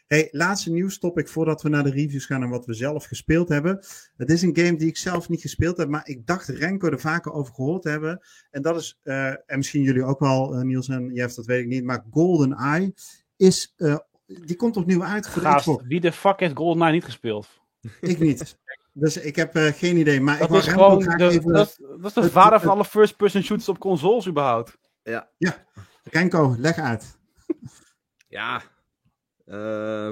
S1: Hey, laatste nieuwstopic voordat we naar de reviews gaan en wat we zelf gespeeld hebben. Het is een game die ik zelf niet gespeeld heb, maar ik dacht Renko er vaker over gehoord te hebben. En dat is, uh, en misschien jullie ook wel, uh, Niels en Jeff, dat weet ik niet, maar Golden Eye is, die komt opnieuw uit voor
S2: Gaast, Wie de fuck heeft Golden Eye niet gespeeld?
S1: Ik niet. Dus ik heb uh, geen idee. Maar
S2: dat
S1: ik
S2: is gewoon de, even, dat, dat, is de het, vader van alle first-person shooters op consoles überhaupt.
S3: Ja.
S1: Ja. Renko, leg uit.
S3: ja. Uh,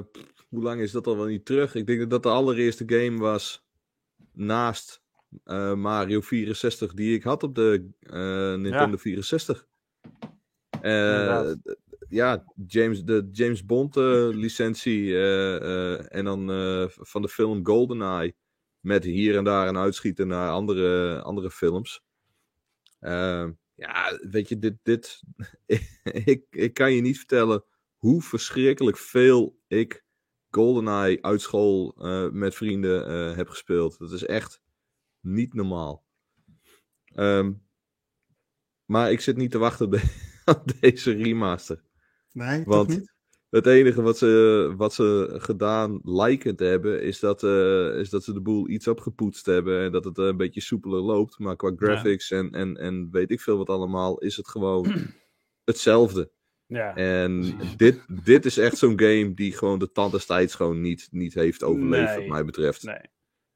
S3: hoe lang is dat al wel niet terug? Ik denk dat dat de allereerste game was naast uh, Mario 64 die ik had op de Nintendo ja. 64. ja, James, de James Bond licentie en dan van de film GoldenEye. Met hier en daar een uitschieten naar andere, andere films. Uh, ja, weet je, dit. dit ik, ik kan je niet vertellen hoe verschrikkelijk veel ik GoldenEye uit school uh, met vrienden uh, heb gespeeld. Dat is echt niet normaal. Um, maar ik zit niet te wachten op, de, op deze remaster.
S1: Nee, Want, niet?
S3: Het enige wat ze, wat ze gedaan lijken te hebben, is dat, eh, is dat ze de boel iets opgepoetst hebben. En dat het eh, een beetje soepeler loopt. Maar qua graphics en, en, en weet ik veel wat allemaal, is het gewoon hetzelfde.
S2: Ja.
S3: En dit, dit is echt zo'n game die gewoon de tand des tijds gewoon niet, niet heeft overleefd,
S2: Nee.
S3: wat mij betreft.
S2: Nee.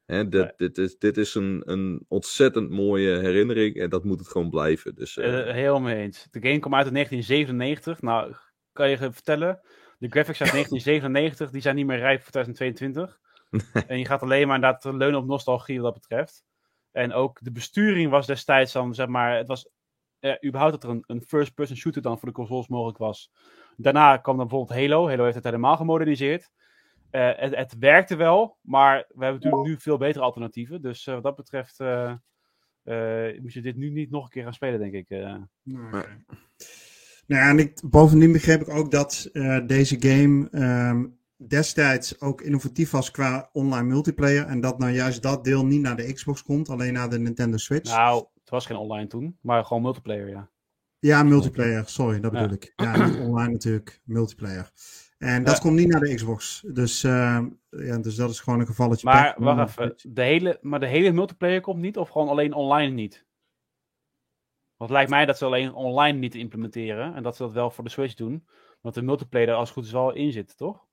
S3: Hè, dit,
S2: Nee.
S3: dit is, dit is een, een ontzettend mooie herinnering en dat moet het gewoon blijven. Dus, eh,
S2: heel mee eens. De game kwam uit in 1997. Nou, kan je vertellen, de graphics uit 1997, die zijn niet meer rijp voor 2022. en je gaat alleen maar inderdaad leunen op nostalgie wat dat betreft. En ook de besturing was destijds dan, zeg maar, het was eh, überhaupt dat er een, een first-person shooter dan voor de consoles mogelijk was. Daarna kwam dan bijvoorbeeld Halo. Halo heeft het helemaal gemoderniseerd. Eh, het, het werkte wel, maar we hebben natuurlijk nu veel betere alternatieven. Dus eh, wat dat betreft eh, eh, moet je dit nu niet nog een keer gaan spelen, denk ik. eh.
S1: Nou ja, en ik, bovendien begreep ik ook dat eh, deze game ehm, destijds ook innovatief was qua online multiplayer. En dat nou juist dat deel niet naar de Xbox komt, alleen naar de Nintendo Switch.
S2: Nou, het was geen online toen, maar gewoon multiplayer, ja.
S1: Ja, multiplayer, sorry, dat bedoel
S2: Ja.
S1: ik. Ja, niet online natuurlijk, multiplayer. En dat
S2: Ja.
S1: komt niet naar de Xbox. Dus, ehm, ja, dus dat is gewoon een gevalletje.
S2: Maar wacht even, de hele, maar de hele multiplayer komt niet, of gewoon alleen online niet? Want het lijkt mij dat ze alleen online niet implementeren, en dat ze dat wel voor de Switch doen. Want de multiplayer er als het goed is wel in zit, toch?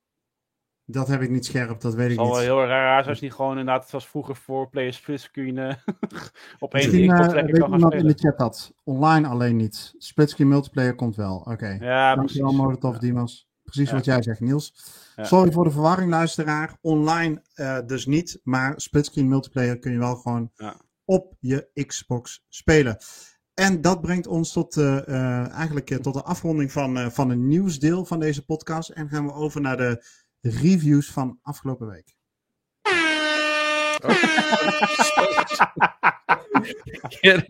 S1: Dat heb ik niet scherp, dat weet
S2: Het
S1: ik
S2: zal wel
S1: niet.
S2: heel raar zijn als je niet gewoon inderdaad, het was vroeger voor players split screen eh, op één
S1: eh,
S2: lekker
S1: weet
S2: kan gaan
S1: in de chat dat. Online alleen niet. Splitscreen multiplayer komt wel. Oké.
S2: Ja,
S1: Dankjewel. Molotov Dimas. Precies
S2: Ja.
S1: wat jij zegt, Niels.
S2: Ja.
S1: Sorry voor de verwarring, luisteraar. Online eh, dus niet, maar splitscreen multiplayer kun je wel gewoon
S2: Ja.
S1: op je Xbox spelen. En dat brengt ons tot, eh, eh, eigenlijk eh, tot de afronding van, eh, van een nieuwsdeel van deze podcast. En gaan we over naar de reviews van afgelopen week.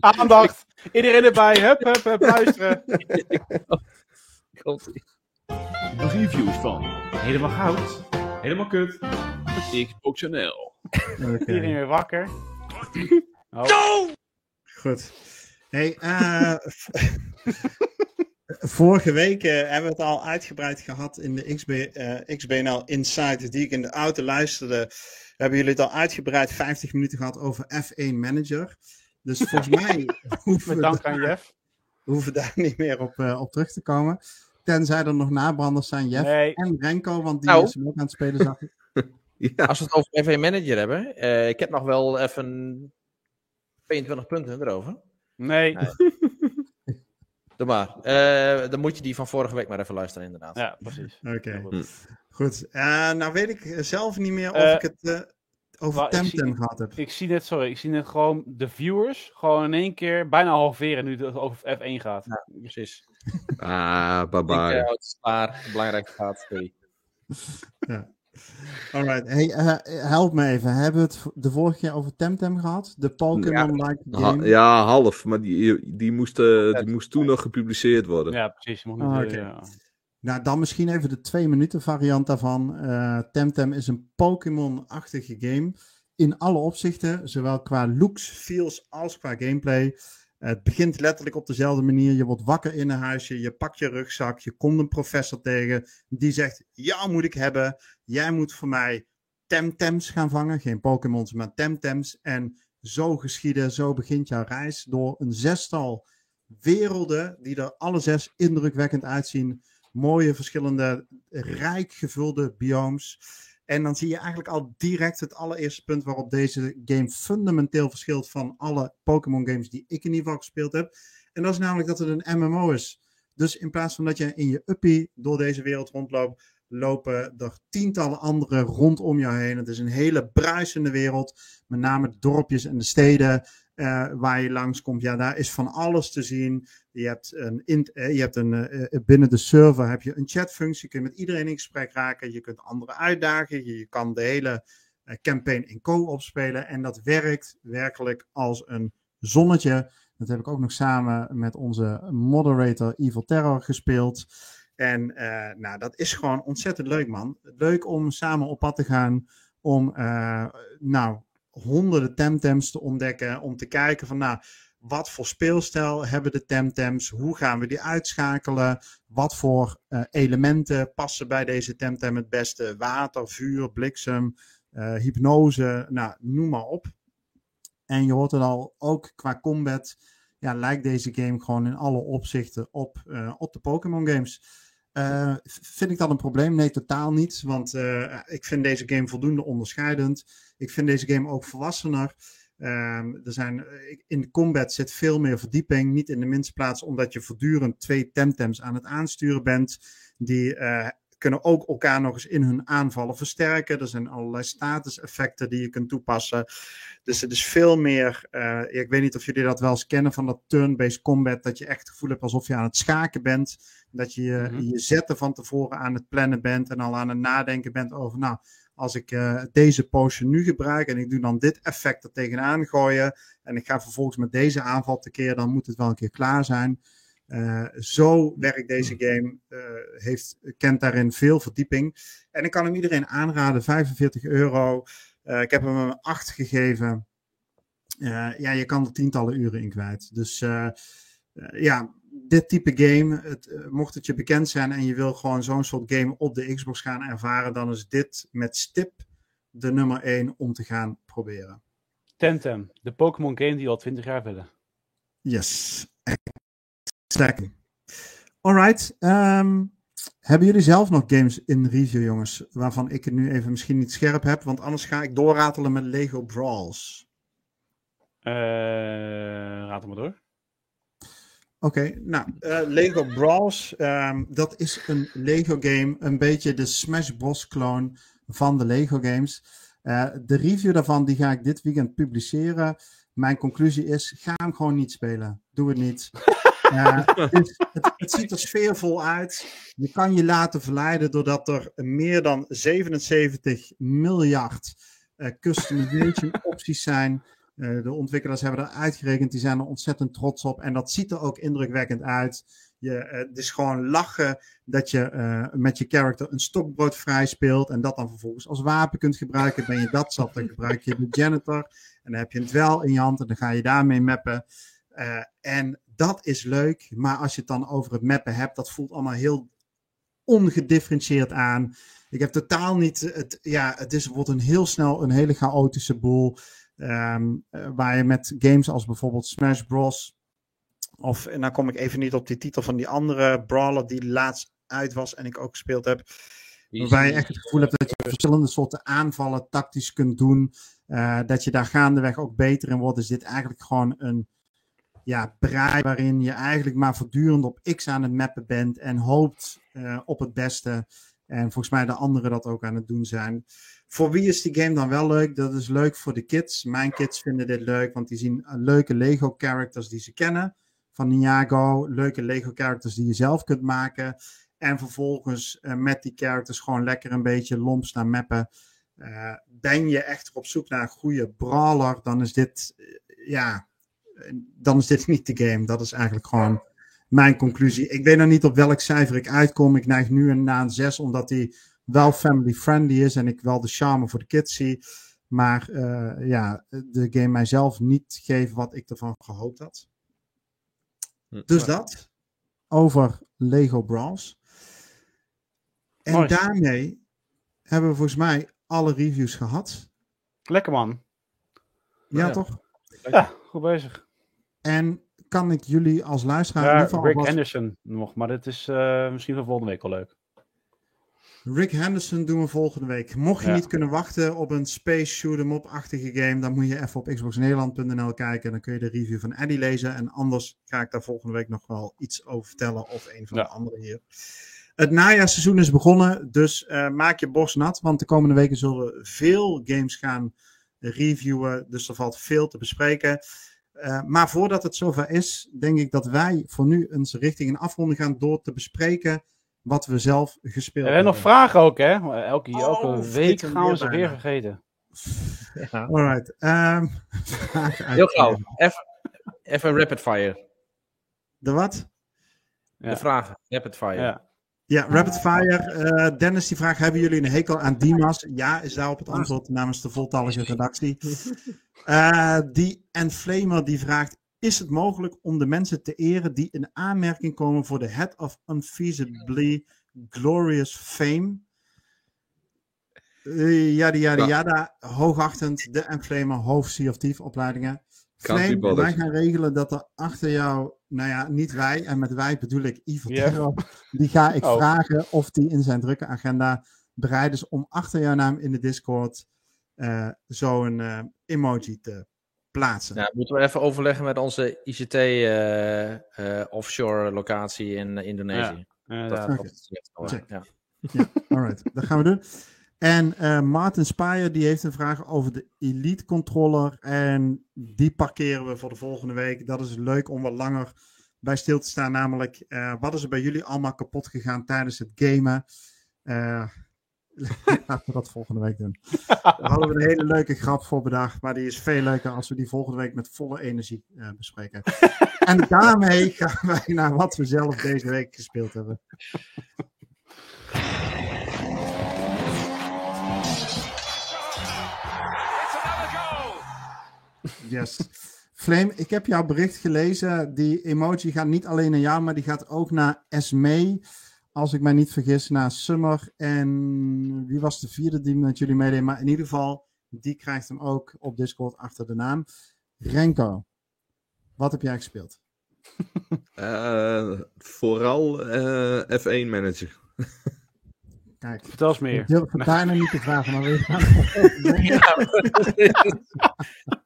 S2: Aandacht! Iedereen erbij, hup, hup, hup, luisteren.
S7: De reviews van
S2: Helemaal goud.
S7: Helemaal Kut, Xbox NL.
S1: Oké.
S2: Iedereen weer wakker. Oh.
S1: Goed. Hey, eh, vorige week eh, hebben we het al uitgebreid gehad in de XB, eh, XBNL Insight die ik in de auto luisterde. Hebben jullie het al uitgebreid 50 minuten gehad over F1 Manager. Dus volgens mij hoeven we, daar,
S2: aan Jeff.
S1: hoeven we daar niet meer op, op terug te komen. Tenzij er nog nabranders zijn, Jeff
S2: Nee.
S1: en Renko, want die
S4: Nou.
S1: is ook aan het spelen, zag ik.
S3: ja,
S4: Als we het over FA Manager hebben, eh, ik heb nog wel even 22 punten erover.
S2: Nee.
S4: Nee. Doe maar. Eh, dan moet je die van vorige week maar even luisteren, inderdaad.
S2: Ja, precies.
S1: Oké.
S3: Hm.
S1: goed. Eh, nou weet ik zelf niet meer of
S2: Eh,
S1: ik het eh, over Temtem gehad heb.
S2: Ik zie net, sorry, ik zie net gewoon de viewers gewoon in één keer bijna halveren nu het over F1 gaat.
S4: Ja, precies.
S3: ah,
S4: eh, het is klaar. Belangrijk gaat. Sorry.
S1: Alright, hey, eh, help me even. Hebben we het de vorige keer over Temtem gehad? De Pokémon-like
S3: Ha-
S1: game?
S3: ja, half, maar die, die, moest, eh, die moest toen nog gepubliceerd worden.
S2: Ja, precies. Niet,
S1: Ah,
S2: eh, ja.
S1: Nou, dan misschien even de twee minuten variant daarvan. Eh, Temtem is een Pokémon-achtige game. In alle opzichten, zowel qua looks, feels als qua gameplay. Het begint letterlijk op dezelfde manier. Je wordt wakker in een huisje, je pakt je rugzak, je komt een professor tegen. Die zegt, jou moet ik hebben. Jij moet voor mij Temtems gaan vangen. Geen Pokémons, maar Temtems. En zo geschieden, zo begint jouw reis door een zestal werelden die er alle zes indrukwekkend uitzien mooie, verschillende, rijk gevulde biomes. En dan zie je eigenlijk al direct het allereerste punt waarop deze game fundamenteel verschilt van alle Pokémon games die ik in ieder geval gespeeld heb. En dat is namelijk dat het een MMO is. Dus in plaats van dat je in je uppie door deze wereld rondloopt, lopen er tientallen andere rondom jou heen. Het is een hele bruisende wereld, met name de dorpjes en de steden eh, waar je langskomt. Ja, daar is van alles te zien. Je hebt, een, eh, je hebt een, eh, binnen de server heb je een chatfunctie. Je kunt met iedereen in gesprek raken. Je kunt anderen uitdagen. Je, kan de hele campaign in co-op spelen. En dat werkt werkelijk als een zonnetje. Dat heb ik ook nog samen met onze moderator Evil Terror gespeeld. En nou, dat is gewoon ontzettend leuk, man. Leuk om samen op pad te gaan. Om, nou, honderden temtems te ontdekken. Om te kijken van, nou, Wat voor speelstijl hebben de Temtems? Hoe gaan we die uitschakelen? Wat voor eh, elementen passen bij deze Temtem het beste? Water, vuur, bliksem, eh, hypnose, nou, noem maar op. En je hoort het al, ook qua combat ja, lijkt deze game gewoon in alle opzichten op, eh, op de Pokémon games. V- vind ik dat een probleem? Nee, totaal niet. Want eh, ik vind deze game voldoende onderscheidend. Ik vind deze game ook volwassener. Ehm, er zijn, eh, in de combat zit veel meer verdieping. Niet in de minste plaats omdat je voortdurend twee temtems aan het aansturen bent. Die kunnen ook elkaar nog eens in hun aanvallen versterken. Er zijn allerlei status-effecten die je kunt toepassen. Dus het is veel meer. eh, ik weet niet of jullie dat wel eens kennen van dat turn-based combat. Dat je echt het gevoel hebt alsof je aan het schaken bent. Dat je je-
S2: Mhm.
S1: je zetten van tevoren aan het plannen bent. En al aan het nadenken bent over. Nou, als ik eh, deze potion nu gebruik. En ik doe dan dit effect er tegenaan gooien. En ik ga vervolgens met deze aanval tekeer. Dan moet het wel een keer klaar zijn. Eh, zo werkt deze game. eh, heeft, kent daarin veel verdieping. En ik kan hem iedereen aanraden. 45 euro. Eh, ik heb hem een 8 gegeven. Ja, je kan er tientallen uren in kwijt. Dus ja, dit type game, het, mocht het je bekend zijn en je wil gewoon zo'n soort game op de Xbox gaan ervaren, dan is dit met stip de nummer 1 om te gaan proberen.
S2: Temtem, de Pokémon game die we al 20 jaar willen.
S1: Yes, exactly. Alright, ehm, hebben jullie zelf nog games in review, jongens, waarvan ik het nu even misschien niet scherp heb, want anders ga ik doorratelen met Lego Brawls.
S2: Eh raad maar door.
S1: Oké, nou, eh, Lego Brawls, ehm, dat is een Lego game, een beetje de Smash Bros clone van de Lego games. Eh, de review daarvan die ga ik dit weekend publiceren. Mijn conclusie is, ga hem gewoon niet spelen. Doe het niet. Eh, het, het, het ziet er sfeervol uit. Je kan je laten verleiden doordat er meer dan 77 miljard eh, customization opties zijn. Eh, de ontwikkelaars hebben er uitgerekend, die zijn er ontzettend trots op. En dat ziet er ook indrukwekkend uit. Je, eh, het is gewoon lachen dat je met je character een stokbrood vrij speelt. En dat dan vervolgens als wapen kunt gebruiken. Ben je dat zat, dan gebruik je de janitor. En dan heb je een dwel in je hand en dan ga je daarmee mappen. En dat is leuk. Maar als je het dan over het mappen hebt, dat voelt allemaal heel ongedifferentieerd aan. Ik heb totaal niet het. Ja, het is, wordt een heel snel een hele chaotische boel. Ehm, eh, waar je met games als bijvoorbeeld Smash Bros. Of, en dan kom ik even niet op die titel van die andere brawler die laatst uit was en ik ook gespeeld heb. Waarbij je echt het gevoel hebt dat je verschillende soorten aanvallen tactisch kunt doen. eh, dat je daar gaandeweg ook beter in wordt. Is dit eigenlijk gewoon een ja, brei waarin je eigenlijk maar voortdurend op X aan het mappen bent en hoopt eh, op het beste. En volgens mij de anderen dat ook aan het doen zijn. Voor wie is die game dan wel leuk? Dat is leuk voor de kids. Mijn kids vinden dit leuk, want die zien eh, leuke Lego characters die ze kennen. Van Ninjago, leuke Lego characters die je zelf kunt maken. En vervolgens eh, met die characters gewoon lekker een beetje lomp staan mappen. Ben je echt op zoek naar een goede brawler, dan is dit, ja, dan is dit niet de game. Dat is eigenlijk gewoon mijn conclusie. Ik weet nog niet op welk cijfer ik uitkom. Ik neig nu een naar een 6, omdat hij wel family friendly is en ik wel de charme voor de kids zie. Maar eh, ja, de game mijzelf niet geeft wat ik ervan gehoopt had. Dus dat over Lego Brawls. En daarmee hebben we volgens mij alle reviews gehad.
S2: Lekker man.
S1: Ja,
S4: Ja.
S1: toch?
S2: Ja, goed bezig.
S1: En kan ik jullie als luisteraar in
S2: Ja,
S1: ieder geval
S2: Rick Henderson nog, maar dat is eh, misschien voor volgende week al leuk.
S1: Rick Henderson doen we volgende week. Mocht je
S2: Ja.
S1: niet kunnen wachten op een space shoot 'em up-achtige game, dan moet je even op xboxnederland.nl kijken. Dan kun je de review van Eddie lezen. En anders ga ik daar volgende week nog wel iets over vertellen. Of een van
S2: Ja.
S1: de anderen hier. Het najaarseizoen is begonnen, dus eh, maak je borst nat. Want de komende weken zullen we veel games gaan reviewen. Dus er valt veel te bespreken. Eh, maar voordat het zover is, denk ik dat wij voor nu eens richting een afronding gaan door te bespreken wat we zelf gespeeld
S2: hebben nog vragen ook, hè? Elke,
S1: Oh,
S2: elke week gaan we
S1: weer
S2: ze weer vergeten.
S1: Alright. ehm, vraag uit-
S4: Heel gauw. Even, even rapid fire.
S1: De wat?
S2: Ja.
S4: De vragen. Rapid fire.
S2: Ja.
S1: Ja, Rapid Fire. Eh, Dennis die vraagt, hebben jullie een hekel aan Dimas? Ja, is daarop het antwoord namens de voltallige redactie. Eh, die Enflamer die vraagt, is het mogelijk om de mensen te eren die in aanmerking komen voor de Head of Unfeasibly Glorious Fame? Uh, yada yada hoogachtend, de Enflamer, hoofd Thief opleidingen. Flame, wij gaan regelen dat er achter jou, nou ja, niet wij, en met wij bedoel ik
S2: Ja.
S1: Terror, die ga ik
S2: Oh.
S1: vragen of die in zijn drukke agenda bereid is om achter jouw naam in de Discord eh, zo'n eh, emoji te plaatsen.
S4: Nou, moeten we even overleggen met onze ICT eh, eh, offshore locatie in Indonesië.
S2: Ja,
S4: Dat
S2: ja.
S4: Dat ja.
S1: Alright, dat gaan we doen. En eh Martin Spire die heeft een vraag over de Elite Controller. En die parkeren we voor de volgende week. Dat is leuk om wat langer bij stil te staan. Namelijk, eh, wat is er bij jullie allemaal kapot gegaan tijdens het gamen? Eh, laten we dat volgende week doen. Daar hadden we een hele leuke grap voor bedacht. Maar die is veel leuker als we die volgende week met volle energie bespreken. en daarmee gaan wij naar wat we zelf deze week gespeeld hebben. Yes. Flame, ik heb jouw bericht gelezen. Die emoji gaat niet alleen naar jou, maar die gaat ook naar Esme. Als ik mij niet vergis, naar Summer. En wie was de vierde die met jullie meedeed? Maar in ieder geval, die krijgt hem ook op Discord achter de naam. Renko, wat heb jij gespeeld?
S3: Eh, vooral eh, F1 manager.
S1: Kijk,
S2: Vertel eens meer.
S1: ik durf het bijna niet te vragen, maar we gaan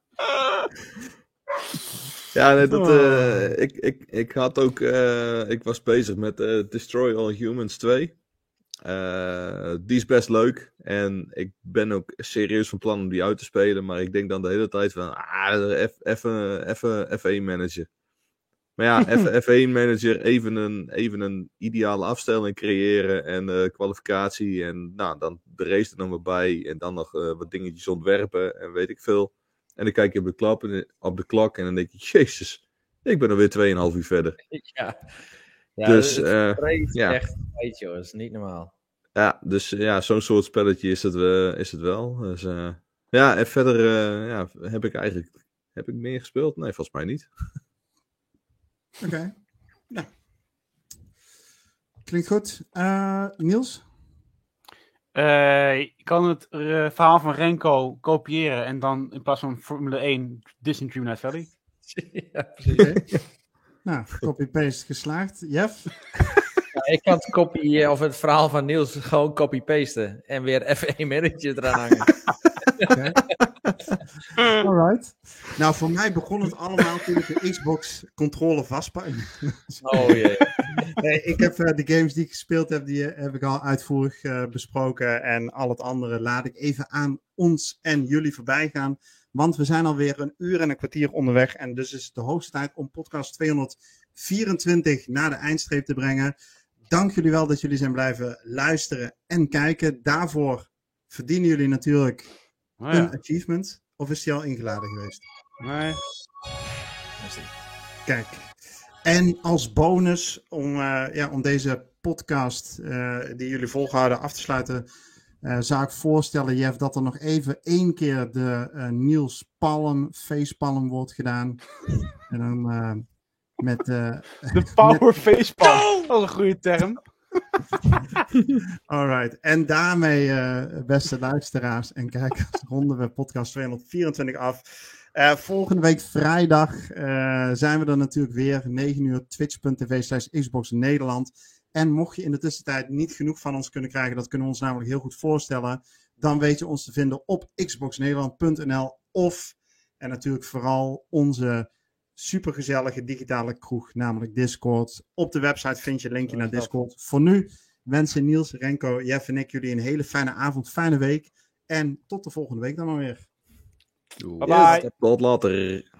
S3: Ja, nee, dat,
S1: Oh.
S3: eh, ik, ik, ik had ook, eh, ik was bezig met eh, Destroy All Humans 2. Eh, die is best leuk en ik ben ook serieus van plan om die uit te spelen, maar ik denk dan de hele tijd van, ah, even even F1 manager. Maar ja, F- F1 manager, even een, even een ideale afstelling creëren en kwalificatie en nou, dan de race er dan weer bij en dan nog wat dingetjes ontwerpen en weet ik veel. En dan kijk je op de, klap, en- op de klok en dan denk je, jezus, ik ben alweer 2,5 uur verder.
S4: ja. ja
S3: Dus,
S4: het
S3: eh, ja.
S4: echt weet joh, dat is niet normaal.
S3: Ja, dus eh, ja, zo'n soort spelletje is het, eh, is het wel. Dus, eh, ja, en verder eh, ja, heb ik eigenlijk heb ik meer gespeeld? Nee, volgens mij niet.
S1: Oké. Ja. Klinkt goed. Eh, Niels?
S2: Eh, je kan het eh, verhaal van Renko kopiëren en dan in plaats van Formule 1 Disney Dreamlight Valley.
S4: ja, precies.
S1: Nou, copy-paste geslaagd. Jeff?
S4: Ja, ik kan het copy, eh, of het verhaal van Niels gewoon copy-pasten. En weer F1 manager eraan hangen.
S1: Alright. Nou, voor mij begon het allemaal toen ik de Xbox controller vastpakte.
S4: Oh jee.
S1: Nee, ik heb eh, de games die ik gespeeld heb, die eh, heb ik al uitvoerig eh, besproken. En al het andere laat ik even aan ons en jullie voorbij gaan. Want we zijn alweer een uur en een kwartier onderweg. En dus is het de hoogste tijd om podcast 224 naar de eindstreep te brengen. Dank jullie wel dat jullie zijn blijven luisteren en kijken. Daarvoor verdienen jullie natuurlijk
S2: Oh,
S1: een achievement. Of is die al ingeladen geweest?
S2: Nee.
S1: Kijk. En als bonus om, eh, ja, om deze podcast eh, die jullie volgehouden af te sluiten, eh, zou ik voorstellen, Jeff, dat er nog even één keer de eh, Niels Palm, facepalm wordt gedaan. en dan eh, met...
S2: De Power Facepalm. Dat is een goede term.
S1: Alright, en daarmee, eh, beste luisteraars en kijkers, ronden we podcast 224 af. Eh, volgende week vrijdag eh, zijn we er natuurlijk weer, 9 uur, twitch.tv slash Xbox Nederland. En mocht je in de tussentijd niet genoeg van ons kunnen krijgen, dat kunnen we ons namelijk heel goed voorstellen, dan weet je ons te vinden op xboxnederland.nl of, en natuurlijk vooral onze supergezellige digitale kroeg, namelijk Discord. Op de website vind je een linkje naar Discord. Voor nu wensen Niels, Renko, Jeff en ik jullie een hele fijne avond, fijne week. En tot de volgende week dan maar weer.
S2: Bye bye.
S3: Tot later.